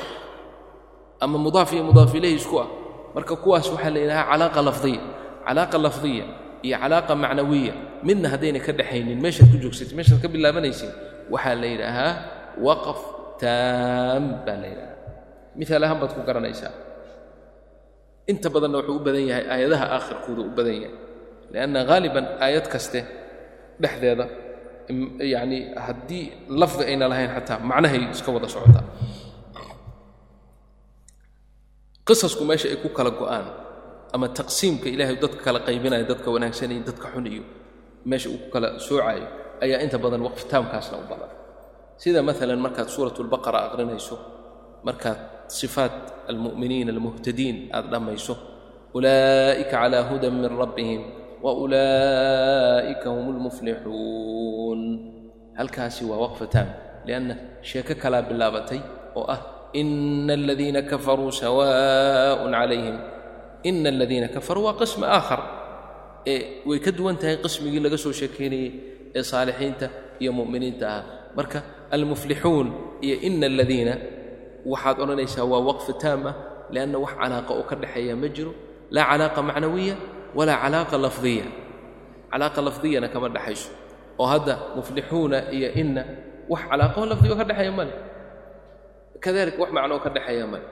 ama mudaaf iyo mudaaf ilayhi isku ah. Marka kuwaas waxaa la yidhahaa calaaqa lafdiya calaaqa lafdiya iyo calaaqa macnawiya. Midna haddayna ka dhaxaynin meeshaad ku joogsatay meeshaad ka bilaabanaysid waxaa la yidhaahaa waqf taam baa la yidhahaa miaal ahaan baad ku garanaysaa. Inta badanna wuxuu u badan yahay aayadaha aakhirkooda u badan yahay lianna haaliban aayad kaste dhexdeeda yacni haddii lafdi ayna lahayn xataa macnahay iska wada socotaa qisasku meesha ay ku kala go'aan ama taqsiimka ilaahay dadka kala qaybinaya dadka wanaagsan iyo dadka xun iyo meesha uu ku kala soocayo ayaa inta badan waqfitaamkaasna u badan. Sida maalan markaad suurat lbaqara aqrinayso markaad sifaat almu'miniina almuhtadiin aad dhammayso ulaa'ika calaa hudan min rabbihim wa ulaa'ika hum lmuflixuun halkaasi waa waqfa taam lianna sheeko kalaa bilaabatay oo ah ina aladiina kafaruu sawaaءun calayhim ina aladiina kafaruu waa qismi aakhar way ka duwan tahay qismigii laga soo sheekaynayey ee saalixiinta iyo mu'miniinta ahaa marka almuflixuun iyo ina aladiina waxaad odhanaysaa waa waqfi taam ah lianna wax calaaqa oo ka dhexeeya ma jiro laa calaaqa macnawiya walaa calaaqa lafdiya. Calaaqa lafdiyana kama dhexayso oo hadda muflixuuna iyo inna wax calaaqaho lafdigo ka dhexeeya male kadalika wax macnoo ka dhexeeya male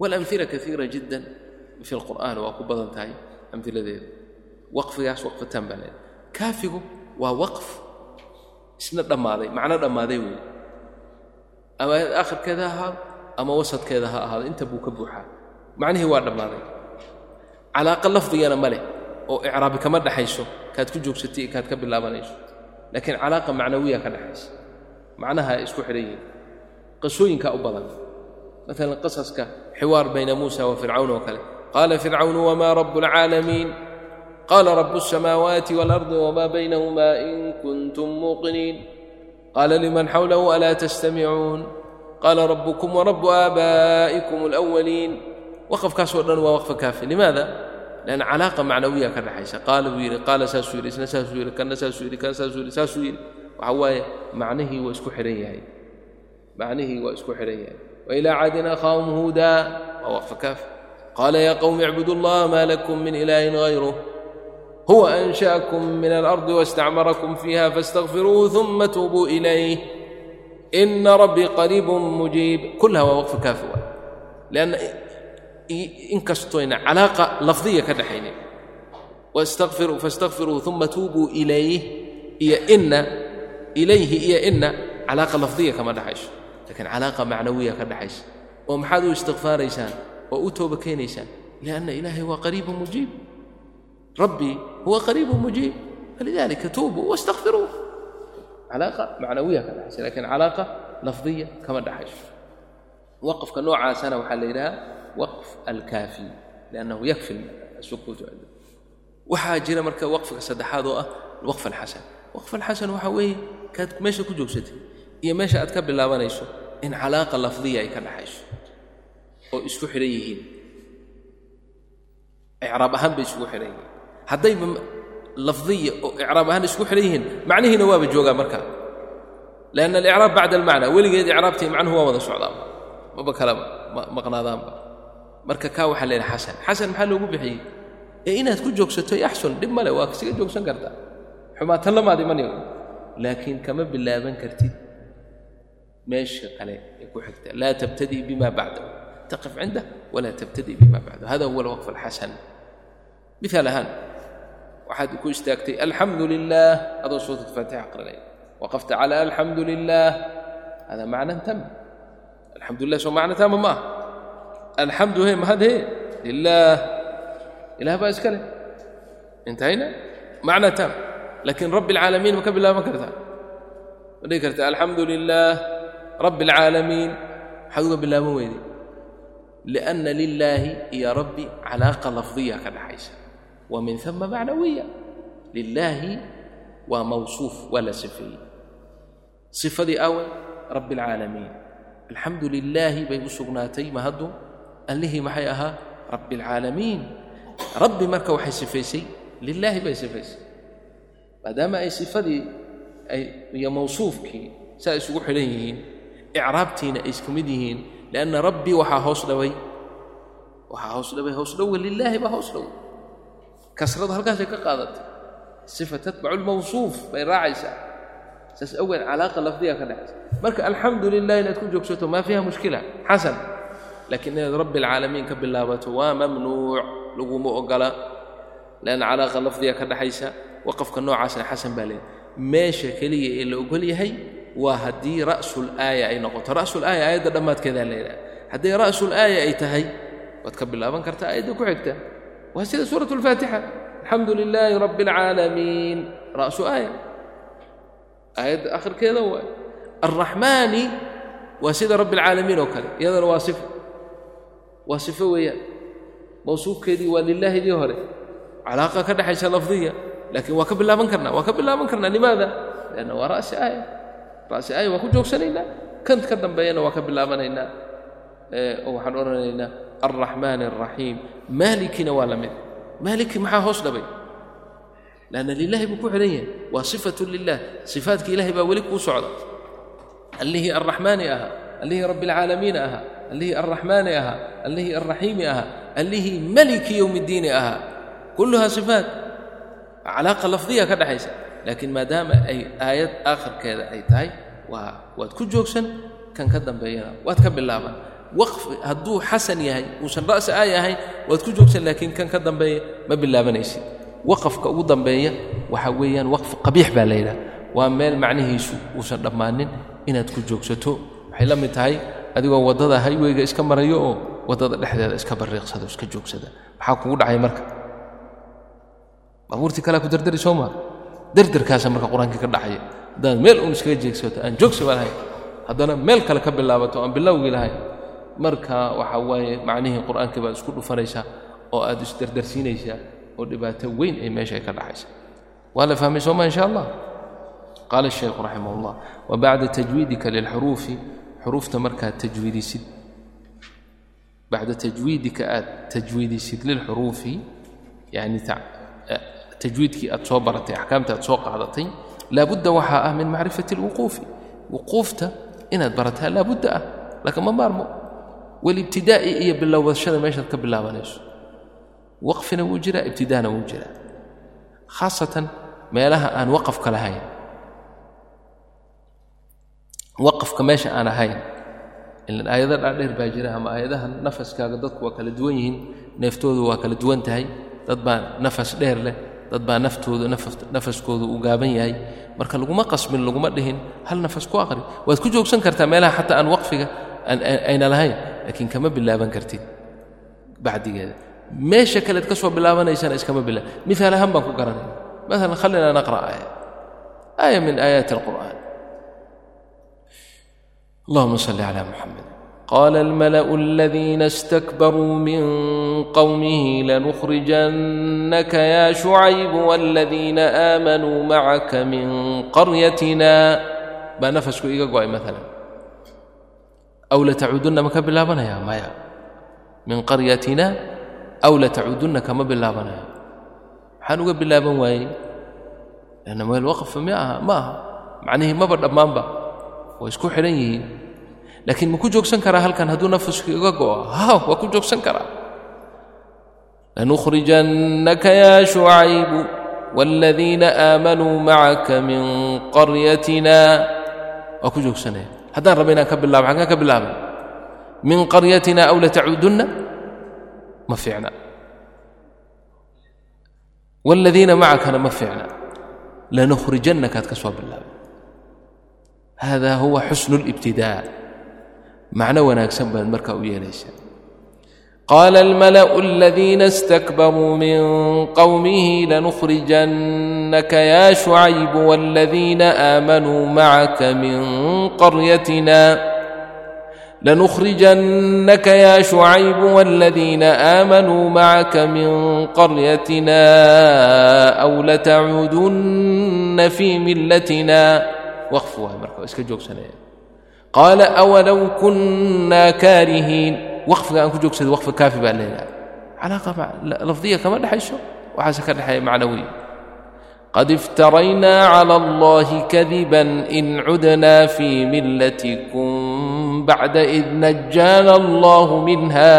walamhila kaiira jiddan fi lqur'aan waa ku badan tahay amhiladeeda waqfigaas waqfi taam baa leedahay. Kaafigu waa waqf isna dhammaaday macno dhammaaday weeye ama aayad aakhirkeeda ha ahaado ama wasadkeeda ha ahaado inta buu ka buuxaa. Macnihii waa dhammaaday calaaqa lafdigana ma leh oo icraabi kama dhexayso kaad ku joogsatay iyo kaad ka bilaabanayso laakiin calaaqa macnawiya ka dhexaysa macnaha ay isku xidhan yihiin. Qisooyinkaa u badan. Maalan qasaska xiwaar bayna muusa wa fircawn oo kale. Qaala fircawnu wamaa rabu alcaalamiin qaala rabu الsamaawaati waalardi wamaa baynahuma in kuntum muuqiniin. Qaala liman xawlahu alaa tastamicuun? Qaala rabukum warabu aabaa'ikum alawaliin waqafkaasoo dhan waa waqfa kaafi. Limaada? Lan calaaqa macnawiya ka dhexaysa qaala buu yidhi qaala saasuu yidhi isna saasuu yidhi kana saasuu yidhi kana saasuu yidhi saasuu yidhi. Waxa waaye macnihii waa isku xidhan yahay. Macnihii waa isku xidhan yahay. Wailaa caadin akhaahum huudaa? Waa waqfa kaaf qaala yaa qowmi icbudu allaha maa lakum min ilaahin hayruh huwa ansha'akum min alardi wastacmarakum fiiha faاstakfiruuhu ثuma tuubuu ilayh. Ina rabbii qariibun mujiib. Kullaha waa waqfa kaafi waay lianna inkastoyna calaaqa lafdiya ka wastakfiruu faاstakfiruu ثuma tuubuu ilayh iyo ina ilayhi iyo ina calaaqa lafdiya kama dhaxayso lakiin calaaqa macnawiya ka dhaxaysa oo maxaad u istikfaaraysaan oo u tooba keenaysaan lianna ilaahay waa qariibu mujiib rabbii huwa qariibu mujiib falidalika tuubuu wastakfiruuh calaaqa macnawiya ka dhaxaysa lakiin calaaqa lafdiya kama dhaxayso waqfka noocaasana waxaa la yidhaha waqf alkaafi liannahu yakfi sukuutu waxaa jira marka waqfiga saddexaad oo ah waqf alxasan waqf alxasan waxaa weeye kaad meesha ku joogsatay iyo meesha aad ka bilaabanayso in calaaqa lafdiya ay ka dhaxayso oo isku xidhan yihiin. Icraab ahaan bay isugu xidhan yihiin. Haddayba lafdiya oo icraab ahaan isku xidhan yihiin macnihiina waaba joogaa markaa lianna alicraab bacda almacna weligeed icraabtii macnuhu waa wada socdaanba. Maba kalaba maqnaadaanba marka kaa waxaa leeyahay xasan xasan maxaa loogu bixiyey? Ee inaad ku joogsato yaxsun dhib male waa kasiga joogsan kartaa xumaatan lamaad imanayo laakiin kama bilaaban kartid meesha kale ee ku xigta. Laa tabtadii bima bacdahu taqif cindah walaa tabtadii bima bacdahu hada huwa alwaqf alxasan miaal ahaan waxaad ku istaagtay alxamdu lilah adoo suurat faatixa aqrinaya waqafta cala alxamdu lilah hada macnan tam. Alxamdu lilah soo macna tama maaha alxamdu he mahad he? Lilah ilah baa iska leh intahayna macna tam. Laakiin rabbi alcaalamiin ma ka bilaaban kartaa ma dhihi karta alxamdu lilah rabbi alcaalamiin maxaad uga bilaaban weyday lianna lilaahi iyo rabbi calaaqa lafdiya ka dhaxaysa wa min ثuma macnawiya lilaahi waa mawsuuf waa la sifeeyey sifadii awe rabbi alcaalamiin alxamdu lilaahi bay u sugnaatay mahaddu allihii maxay ahaa? Rabbi rabbi marka waxay sifaysay lilaahi bay sifaysay. Maadaama ay sifadii iyo mawsuufkii saa isugu xidhan yihiin icraabtiina ay isku mid yihiin lianna rabbii waxaa hoos dhaway. Waxaa hoos dhaway hoos dhowa lilaahi baa hoos dhoway kasradu halkaasay ka qaadatay. Sifa tatbacu lmawsuuf bay raacaysaa. Saas awgeed calaaqa lafdiga ka dhexaysa marka alxamdu lilah inaad ku joogsato maa fiiha mushkila? Xasan laakiin inaad rabbi alcaalamiin ka bilaabato waa mamnuuc laguma ogola lianna calaaqa lafdiga ka dhaxaysa waqafka noocaasna xasan baa leeyahy meesha keliya ee la ogol yahay waa haddii ra'sul aaya ay noqoto ra'sul aaya aayadda dhammaadkeedaa la yidhaha hadday ra'sul aaya ay tahay waad ka bilaaban kartaa aayadda ku xigta waa sida suurat alfaatixa alxamdu lilaahi rabbi alcaalamiin ra'su aaya aayadda akhirkeeda waay alraxmaani waa sida rabbi alcaalamiin oo kale iyadana waa sifo waa sifo weeyaan mawsuufkeedii waa lilaahidii hore. Calaaqa ka dhexaysa lafdiya laakiin waa ka bilaaban karnaa waa ka bilaaban karnaa. Limaada? Lianna waa ra'si aaya ra'si aaya waa ku joogsanaynaa. Kan ka dambeeyana waa ka bilaabanaynaa. Oo waxaan odhanaynaa alraxmaan alraxiim maalikina waa la mid. Maaliki maxaa hoos dhabay? Lanna lilahi buu ku xidhan yahay. Waa sifatu lilah sifaatkii ilahay baa weli kuu socda. Allihii alraxmaani ahaa allihii rabbi alcaalamiina ahaa allihii alraxmaani ahaa allihii alraxiimi ahaa allihii maliki yowmi ddiini ahaa kulluhaa sifaat. Calaaqa lafdiya ka dhexaysa laakiin maadaama ay aayad aakhirkeeda ay tahay waa waad ku joogsan kan ka dambeeyana waad ka bilaaban. Waqf hadduu xasan yahay uusan ra'si aay ahayn waad ku joogsan laakiin kan ka dambeeya ma bilaabanaysid waqafka ugu dambeeya waxa weeyaan waqf qabiix baa la yidhaha waa meel macnihiisu uusan dhammaanin inaad ku joogsato waxay la mid tahay adigoo waddada hayweyga iska marayo oo waddada dhexdeeda iska barriiqsado iska joogsada maxaa kugu dhacay marka baabuurtii kalea ku dardari soo maa derderkaasa marka qur-aankii ka dhacaya haddaad meel uun iskaga jeegsato aan joogsaba lahayn haddana meel kale ka bilaabato aan bilowgii lahayn marka waxa waaye macnihii qur'aankii baad isku dhufanaysaa oo aad isdardarsiinaysaa oo dhibaato weyn ay meesha ay ka dhacaysa waa la fahmay sooma in sha allah qaala الshaykhu raximah اllah wabacda tajwiidika lilxuruufi xuruufta markaad tajwiidisid bacda tajwiidika aad tajwiidisid lilxuruufi yani tajwiidkii aad soo baratay axkaamta aad soo qaadatay laabudda waxaa ah min macrifati alwuquufi. Wuquufta inaad barataa laabudda ah lagama maarmo. Walibtidaa'i iyo bilowdashada meeshaad ka bilaabanayso. Waqfina wuu jiraa ibtidaana wuu jiraa. Khaasatan meelaha aan waqafka lahayn waqafka meesha aan ahayn. Ilan aayado dhaadheer baa jira ama aayadaha nafaskaaga dadku waa kala duwan yihiin neeftoodu waa kala duwan tahay. Dad baa nafas dheer leh dad baa naftooda nafaskoodu uu gaaban yahay. Marka laguma qasbin laguma dhihin hal nafas ku aqri. Waad ku joogsan kartaa meelaha xataa aan waqfiga ayna lahayn laakiin kama bilaaban kartid. Bacdigeeda. Meesha kaleed ka bilaabanaysana iskama bilaab miaal ahaan baan ku garanaya maalan khalina naqra aaya aaya min aayaati alqur'aan اللهم صل على محمد قال الملا الذين استكبروا من قومه لنخرجنك يا شعيب والذين امنوا معك من قريتنا baa nafasku iga go'ay maalan aw latacuudunna ma ka bilaabanaya maya? Min qaryatina? Aw latacuudunna kama bilaabanaya maxaan uga bilaaban waayey lanna meel waqfa mi aha ma aha. Macnihii maba dhammaanba way isku xidhan yihiin. Laakiin ma ku joogsan karaa halkan hadduu nafasku iga go'o ha waa ku joogsan karaa. Lanukhrijannaka ya shucaybu waaladiina aamanuu macaka min qaryatina. Waa ku joogsanaya haddaan raba inaan ka bilaabo xaggaan ka bilaabay min qaryatina aw latacuudunna ma fiicna. Waaladiina macakana ma fiicna. Lanukhrijannakaad ka soo bilaabay hada huwa xusnu اlibtidaa macno wanaagsan baad markaa u yeelaysaa qaala almala'u aladiina اstakbaruu min qowmihi lanukhrijannaka ya shucaybu wاladiina aamanuu macaka min qaryatina لنخرجنك يا شعيب والذين آمنوا معك من قريتنا أو لتعودن في ملتنا waqf waay marka iska joogsanaya. Qaala awalow kunnaa kaarihiin? Waqfiga aan ku joogsaday waqfi kaafi baa leedahay. Calaaqa lafdiya kama dhexayso? Waxaase ka dhexeeya macnawiya qad iftaraynaa cala allahi kadiban in cudnaa fii millatikum bacda id najaana allahu minha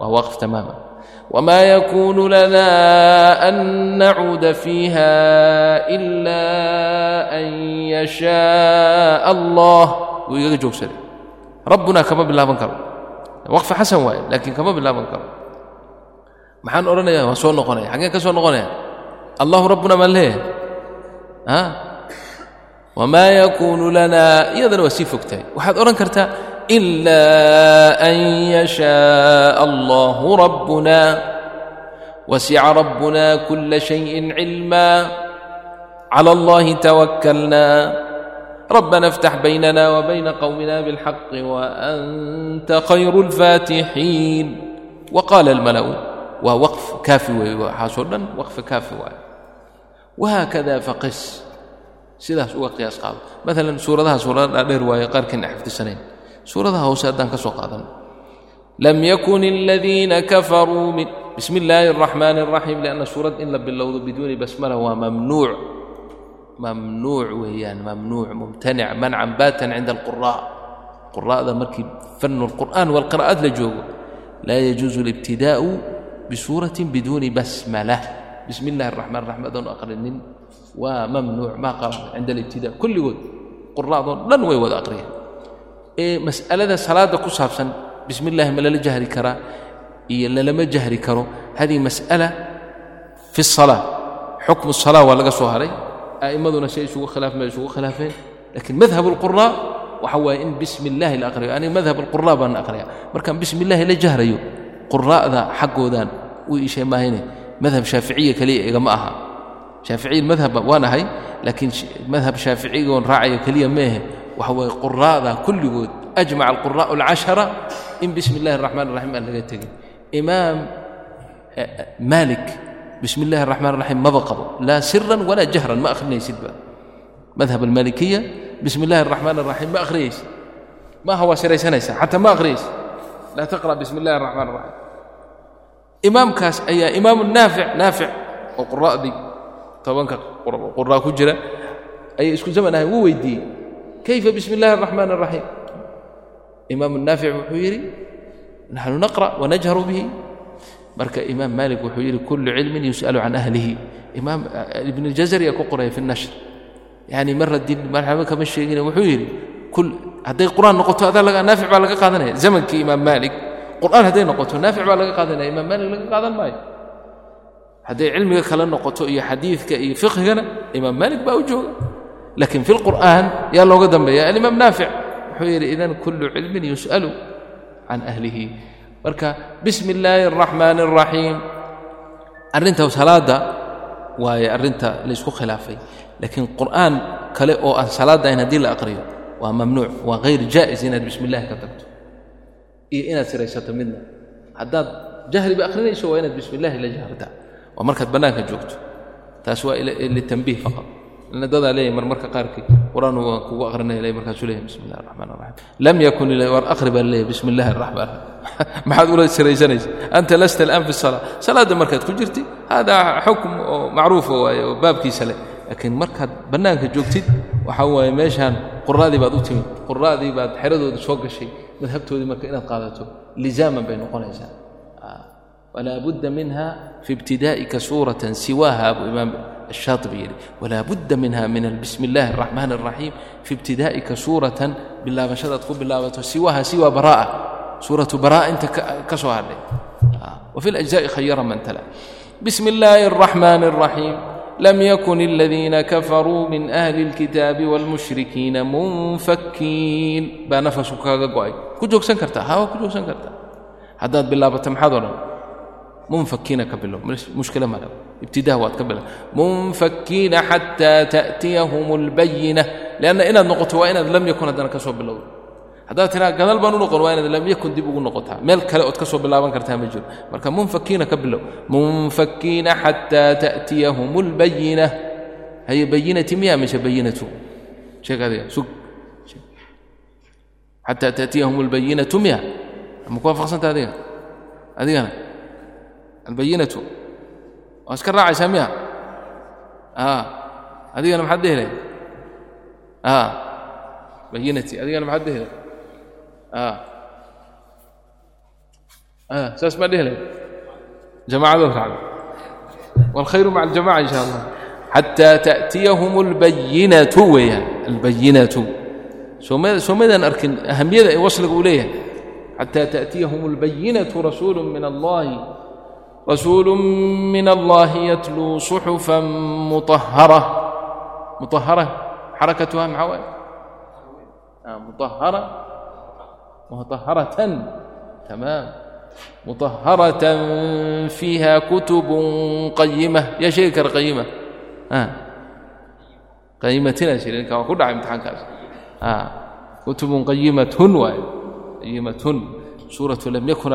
waa waqf tamaama وما يكون لنا أن نعود فيها إلا أن يشاء الله. Wuu igaga joogsaday rabbuna kama bilaaban karo waqfi xasan waaye laakiin kama bilaaban karo maxaan odhanaya waan soo noqonaya xaggeen ka soo noqonaya allahu rabbuna maan leeyahay wamaa yakuunu lana iyadana waa sii fogtahay waxaad odhan kartaa إلا أن يشاء الله ربنا وسع ربنا كل شيء علما على الله توكلنا ربنا افتح بيننا وبين قومنا بالحق وأنت خير الفاتحين وقال الملأ ووقف كافي وحاسودا وقف كافي وهكذا فقس sidaas uga qiyaas qaado maalan suuradaha suurada dhaadheer waaye qaarkiina xifdisanayn suuradaha hoose haddaan ka soo qaadan. Lam yakun aladiina kafaruu min bismi illaahi araxmaani araxiim lianna suurad in la bilowdo biduuni basmala waa mamnuuc. Mamnuuc weeyaan mamnuuc mumtanic mancan baatan cinda alquraa quraa'da markii fanu alqur'aan walqira'aad la joogo laa yajuusu alibtidaa'u bisuuratin biduuni basmala. Bismi illahi araxmaan araxiim adoon aqrinin waa mamnuuc maa qaran cinda alibtidaa kulligood quraa'doo dhan way wada aqriyaan ee mas'alada salaadda ku saabsan bismi illaahi ma lala jahri karaa iyo lalama jahri karo hadihi mas'ala fi الsalaa xukmu الsalaa waa laga soo haray a'immaduna say isugu khilaafeen bay isugu khilaafeen lakiin madhab اlquraa waxa waaye in bismi illaahi la aqriyo aniga madhab alquraa baan aqriya markaan bismi illaahi la jahrayo quraa'da xaggoodaan u iishay maahayne madhab shaaficiya keliya igama aha shaaficiya madhab waan ahay laakiin madhab shaaficigoon raacayo keliya meehe waxa quraa'da kulligood ajmaca alquraa'u alcashara in bismi illahi araxmaan araxiim aan laga tegin imaam maalik bismi illahi araxmaan araxiim maba qabo. Laa siran walaa jahran ma akhrinaysidba madhab almalikiya bismi illahi araxmaan araxiim ma akhriyaysid maaha waa xataa ma akhriyaysid laa taqra bismi illahi araxmaan araxiim imaamkaas ayaa imaamu naafic naafic oo quraa'dii tobanka quraa ku jira ayay isku zaman ahayn wuu weydiiyey kayfa bismi اllahi الraxmaan الraxiim imaam naafic wuxuu yidhi naxnu naqra' wanajharu bihi marka imaam maalik wuxuu yidhi kullu cilmin yus'alu can ahlihi imaam ibn اljazariya ku qoraya fi الnashr yani mar haddii marxaba kama sheegine wuxuu yidhi hadday qur'aan noqoto adaa naafic baa laga qaadanaya zamankii imaam maalik qur'aan hadday noqoto naafic baa laga qaadanaya imaam maalik laga qaadan maayo hadday cilmiga kale noqoto iyo xadiidka iyo fiqhigana imaam maalik baa u jooga laakiin fi lqur'aan yaa looga dambeeya. Alimaam naafic wuxuu yidhi idan kullu cilmin yus'alu can ahlihi. Marka bismi illaahi araxmaani araxiim arrinta salaadda waaye arrinta laysku khilaafay. Laakiin qur'aan kale oo aan salaadda ahayn haddii la aqriyo waa mamnuuc waa hayr jaa'is inaad bismi illahi ka tagto. Iyo inaad siraysato midna. Haddaad jahriba akhrinayso waa inaad bismi illahi la jahartaa waa markaad bannaanka joogto. Taas waa litambiih faqad dadaa leeyahy mar marka qaarkii. Qur'aan waan kugu aqrinaya leeyahy markaasuu leeyahy bismi illahi araxmaan araxiim lam yakun war akhri baa leeyahy bismi illahi araxmaan maxaad ula siraysanaysa anta lasta al'aan fi salaa salaadda markaad ku jirtid haadaa xukm oo macruufa waaye oo baabkiisa leh. Laakiin markaad bannaanka joogtid waxaa waaye meeshaan quraadii baad u timid. Quraadii baad xeradooda soo gashay madhabtoodii marka inaad qaadato lizaaman bay noqonaysaa. Walaa budda minha fi ibtidaa'ika suuratan siwaaha abu imaam الشاطبي yidhi walaa budda minha min bismi اllahi الraxmaan الraxiim fi ibtidaa'ika suuratan bilaabashadaad ku bilaabato siwaha siwa baraa'a suuratu baraa'a inta ka soo hadhay wafi اlأjزaءi khayara man tala bismi اllahi الraxmaan الraxiim lm ykun اladiina kafaruu min ahli اlkitaabi wاlmushrikiina munfakiin baa nafasu kaaga go'ay ku joogsan kartaa hawa ku joogsan kartaa haddaad bilaabato maxaad odhan قوي كجوك سنكرتا ها كجوك سنكرتا حداد بالله بتمحضرا منفكين كبلهم مشكلة ما له ابتداء وات كبله منفكين حتى تأتيهم البينة لأن إن النقطة وإن لم يكن هذا كسب بالله هذا ترى قال بنو نقول وإن لم يكن دي بقول نقطة مال كلا كسب بالله بان كرتها مجر مركا منفكين كبله منفكين حتى تأتيهم البينة هي بينة مياه مش بينة شيء هذا سوق حتى تأتيهم البينة مياه مكوافق سنت هذه هذه أنا البينة واسكر راعي ساميها آه هذه أنا محده لي آه بينتي هذه أنا محده لي آه آه ساسمع ده لي جماعة ذو والخير مع الجماعة إن شاء الله حتى تأتيهم البينة ويا البينة سو ماذا أركن أهمية وصل إليها حتى تأتيهم البينة رسول من الله رسول من الله يتلو صحفا مطهرة مطهرة حركتها معوى آه مطهرة مطهرة تمام مطهرة فيها كتب قيمة يا شيكر قيمة آه قيمتنا شيرين كما كل عام امتحان كاس آه كتب قيمة قيمة سورة لم يكن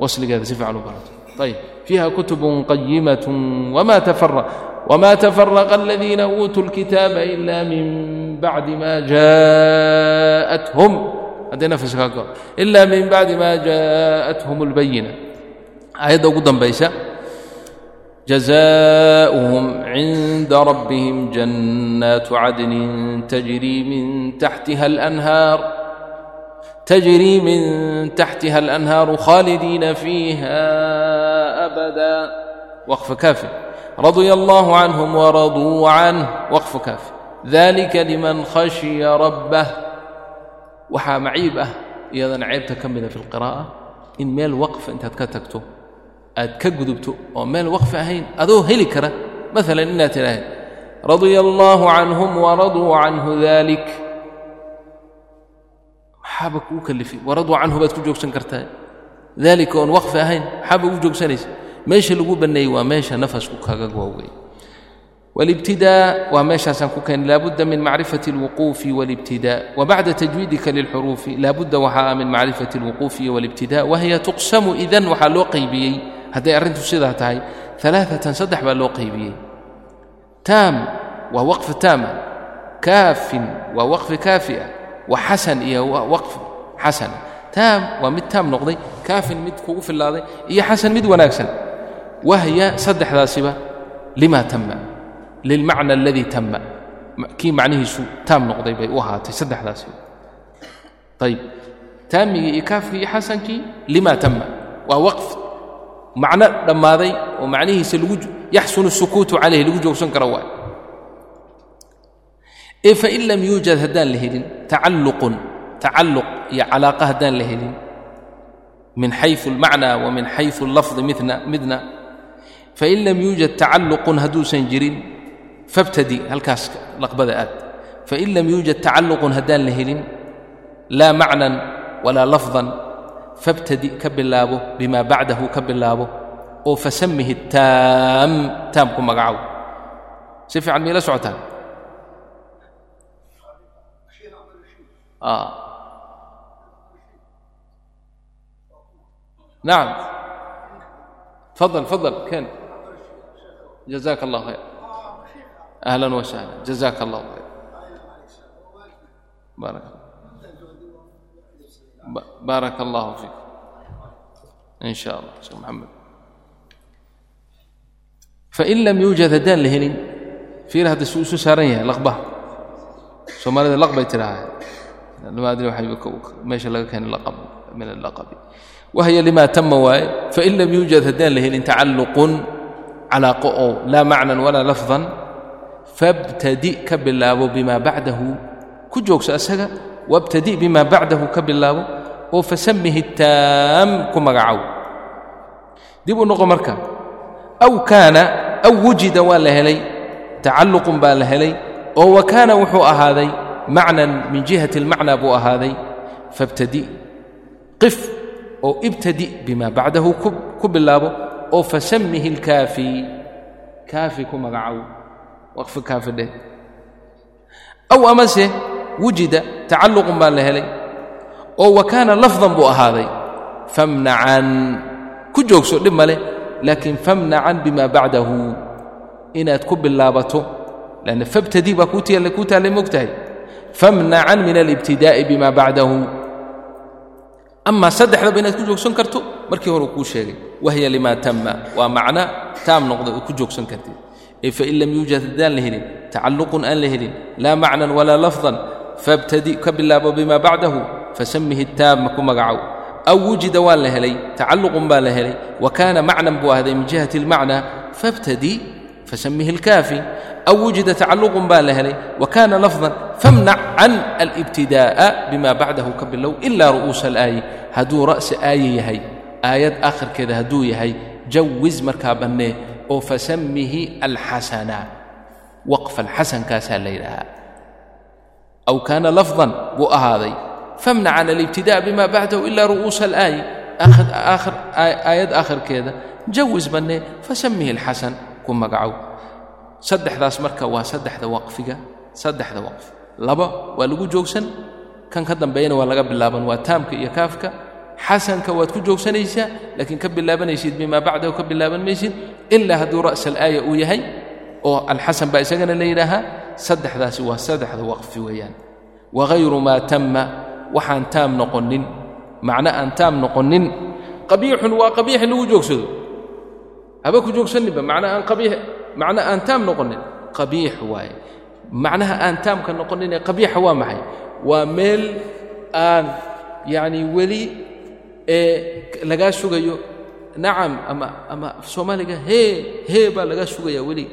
wasligeeda si fiican u barato. Ayb fiiha kutubun qayimat wma tafaraqa aladiina uutuu lkitaaba ila min bacdi ma jaaءathum hadday nafis kaa galo. Ila min bacdi ma jaaءathum اlbayina aayadda ugu dambaysa جزاؤهم عند ربهم جنات عدن تجري من تحتها الأنهار تجري من تحتها الانهار خالدين فيها ابدا وقف كافر. رضي الله عنهم ورضوا عنه. وقف كافر. ذلك لمن خشي ربه. waxaa maciib ah iyadana ceebta ka mida fi lqiraa'a in meel waqf intaad ka tagto aad ka gudubto oo meel waqfi ahayn adoo heli kara maalan inaad tidhaahd radia allaahu canhum waraduu canhu dalik maxaaba kuu kalifi waraduu canhu baad ku joogsan kartaa daalika oon waqfi ahayn maxaaba ugu joogsanaysa meesha lagu banneeyey waa meesha nafasku kaga goowey والابتداء وماشا كان لابد من معرفة الوقوف والابتداء وبعد تجويدك للحروف لابد وحا من معرفة الوقوف والابتداء وهي تقسم إذن وحا لو قيبيي هذا أرنت سيدها تاي ثلاثة صدح بلو قيبيي تام ووقف تام كاف ووقف كافئة wa xasan iyo waqfi xasan taam waa mid taam noqday. Kaafin mid kugu filaaday iyo xasan mid wanaagsan. Wahya saddexdaasiba. Lima tama lilmacna aladii tama kii macnihiisu taam noqday bay u ahaatay saddexdaasiba. Ayb taamigii iyo kaafkii iyo xasankii lima tama waa waqfi macno dhammaaday oo macnihiisa yaxsunu sukuutu calayh lagu joogsan karo waay ee fain lam yuujad haddaan la helin tacalluqun tacalluq iyo calaaqa haddaan la helin min xayu اlmacna wa min xayu اllafdi midna midna fain lam yuujad tacalluqun hadduusan jirin fabtadi halkaas laqbada aad fain lam yuujad tacalluqun haddaan la helin laa macnan walaa lafdan fabtadi ka bilaabo bimaa bacdahu ka bilaabo oo fasammihi taam taam magacow si fiican mayla socotaan آه. نعم تفضل تفضل كان جزاك الله خير اهلا وسهلا جزاك الله خير بارك بارك الله فيك ان شاء الله شيخ محمد فان لم يوجد هدان لهنين في لها سو سارن لقبه سومالida meesha laga keenay min alaqabi wahya limaa tama waaye fain lam yuujad haddaan la helin tacalluqun calaaqo oo laa macnan walaa lafdan fabtadi ka bilaabo bimaa bacdahu ku joogso asaga wabtadi bimaa bacdahu ka bilaabo oo fasamihi taam ku magacow. Dib u noqo marka aw kaana aw wujida waa la helay tacalluqun baa la helay oo wa kaana wuxuu ahaaday macnan min jihati اlmacna buu ahaaday fabtadi qif oo ibtadi bima bacdahu ku bilaabo oo fasammihi اlkaafi kaafi ku magacow waqfi kaafi dheh aw amase wujida tacalluqun baa la helay oo wa kaana lafdan buu ahaaday famnacan ku joogso dhib male laakiin famnacan bima bacdahu inaad ku bilaabato lanna fabtadi baa kuu taallay moogtahay famnacan min alibtidaa'i bima bacdahu amaa saddexdaba inaad ku joogsan karto markii hore uu kuu sheegay wahya limaa tamma. Waa macna taam noqday oo ku joogsan kartid. Ee fain lam yuujad haddaan la helin tacalluqun aan la helin laa macnan walaa lafdan faabtadi ka bilaabo bima bacdahu fasamihi taama ku magacow. Aw wujida waan la helay tacalluqun baa la helay wa kaana macnan buu ahday min jihati اlmacna faabtadi almacna fabtadi فسمه الكافي أو وجد تعلق بالهلي وكان لفظا فامنع عن الابتداء بما بعده كبلو إلا رؤوس الآية هدو رأس آية يهي آيات آخر كذا هدو يهي جوز مركابنه أو فسمه الحسنة وقف الحسن كاسا ليلها أو كان لفظا وأهذي فامنع عن الابتداء بما بعده إلا رؤوس الآية آخر, آخر آيات آخر كذا جوز بنه فسمه الحسن ku magacow. Saddexdaas marka waa saddexda waqfiga saddexda waqfi laba waa lagu joogsan. Kan ka dambeeyana waa laga bilaaban waa taamka iyo kaafka. Xasanka waad ku joogsanaysaa laakiin ka bilaabanaysid bimaa bacdahu ka bilaaban maysid ilaa hadduu ra'sa alaaya uu yahay oo alxasan baa isagana la yidhaahaa saddexdaasi waa saddexda waqfi weeyaan. Wagayru maa tamma waxaan taam noqonin macno aan taam noqonin qabiixun waa qabiix lagu joogsado haba ku joogsaninba macna aan qabiix macna aan taam noqonin qabiix waaye macnaha aan taamka noqonin ee qabiixa waa maxay? Waa meel aan yacni weli lagaa sugayo nacam ama ama soomaaliga hee hee baa lagaa sugayaa weli.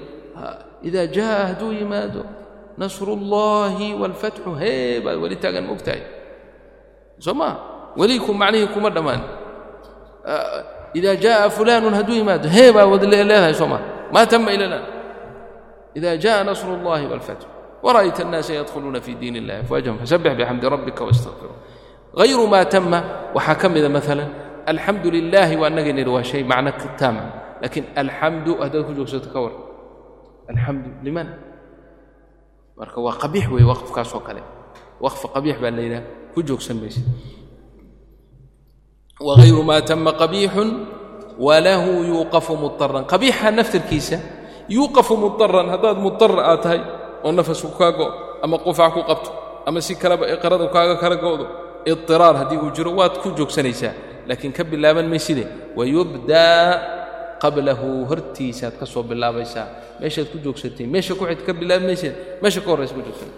Idaa jaa hadduu yimaado nasruullaahi waalfatxu hee baad weli taagan ma ogtahay. Soo maa weli ku macnihii kuma dhammaan إذا جاء فلان هدو يماد هيبا ودلها سوما ما تم إلى الآن إذا جاء نصر الله والفتح ورأيت الناس يدخلون في دين الله أفواجهم فسبح بحمد ربك واستغفره غير ما تم وحكم إذا مثلا الحمد لله وأنك نروى شيء معنى تام لكن الحمد هذا كله ستكور الحمد لمن marka waa qabiix weeye waqfkaas oo kale waqf qabiix baa la yidhaha ku joogsan maysid وغير ما تم قبيح وله يوقف مضطرا قبيحا نفتركيسا يوقف مضطرا هذا مضطر آتاي ونفس كاغو أما قفع قبط أما سي كلا قرض كاغا كلا قوضو اضطرار هدي وجروات كو جوك سنيسا لكن كب الله من ميسيده ويبدا qablahu hortiisaad ka soo bilaabaysaa meeshaad ku joogsatay meesha ku xid ka bilaabi mayseed meesha ka horraysa ku joogsan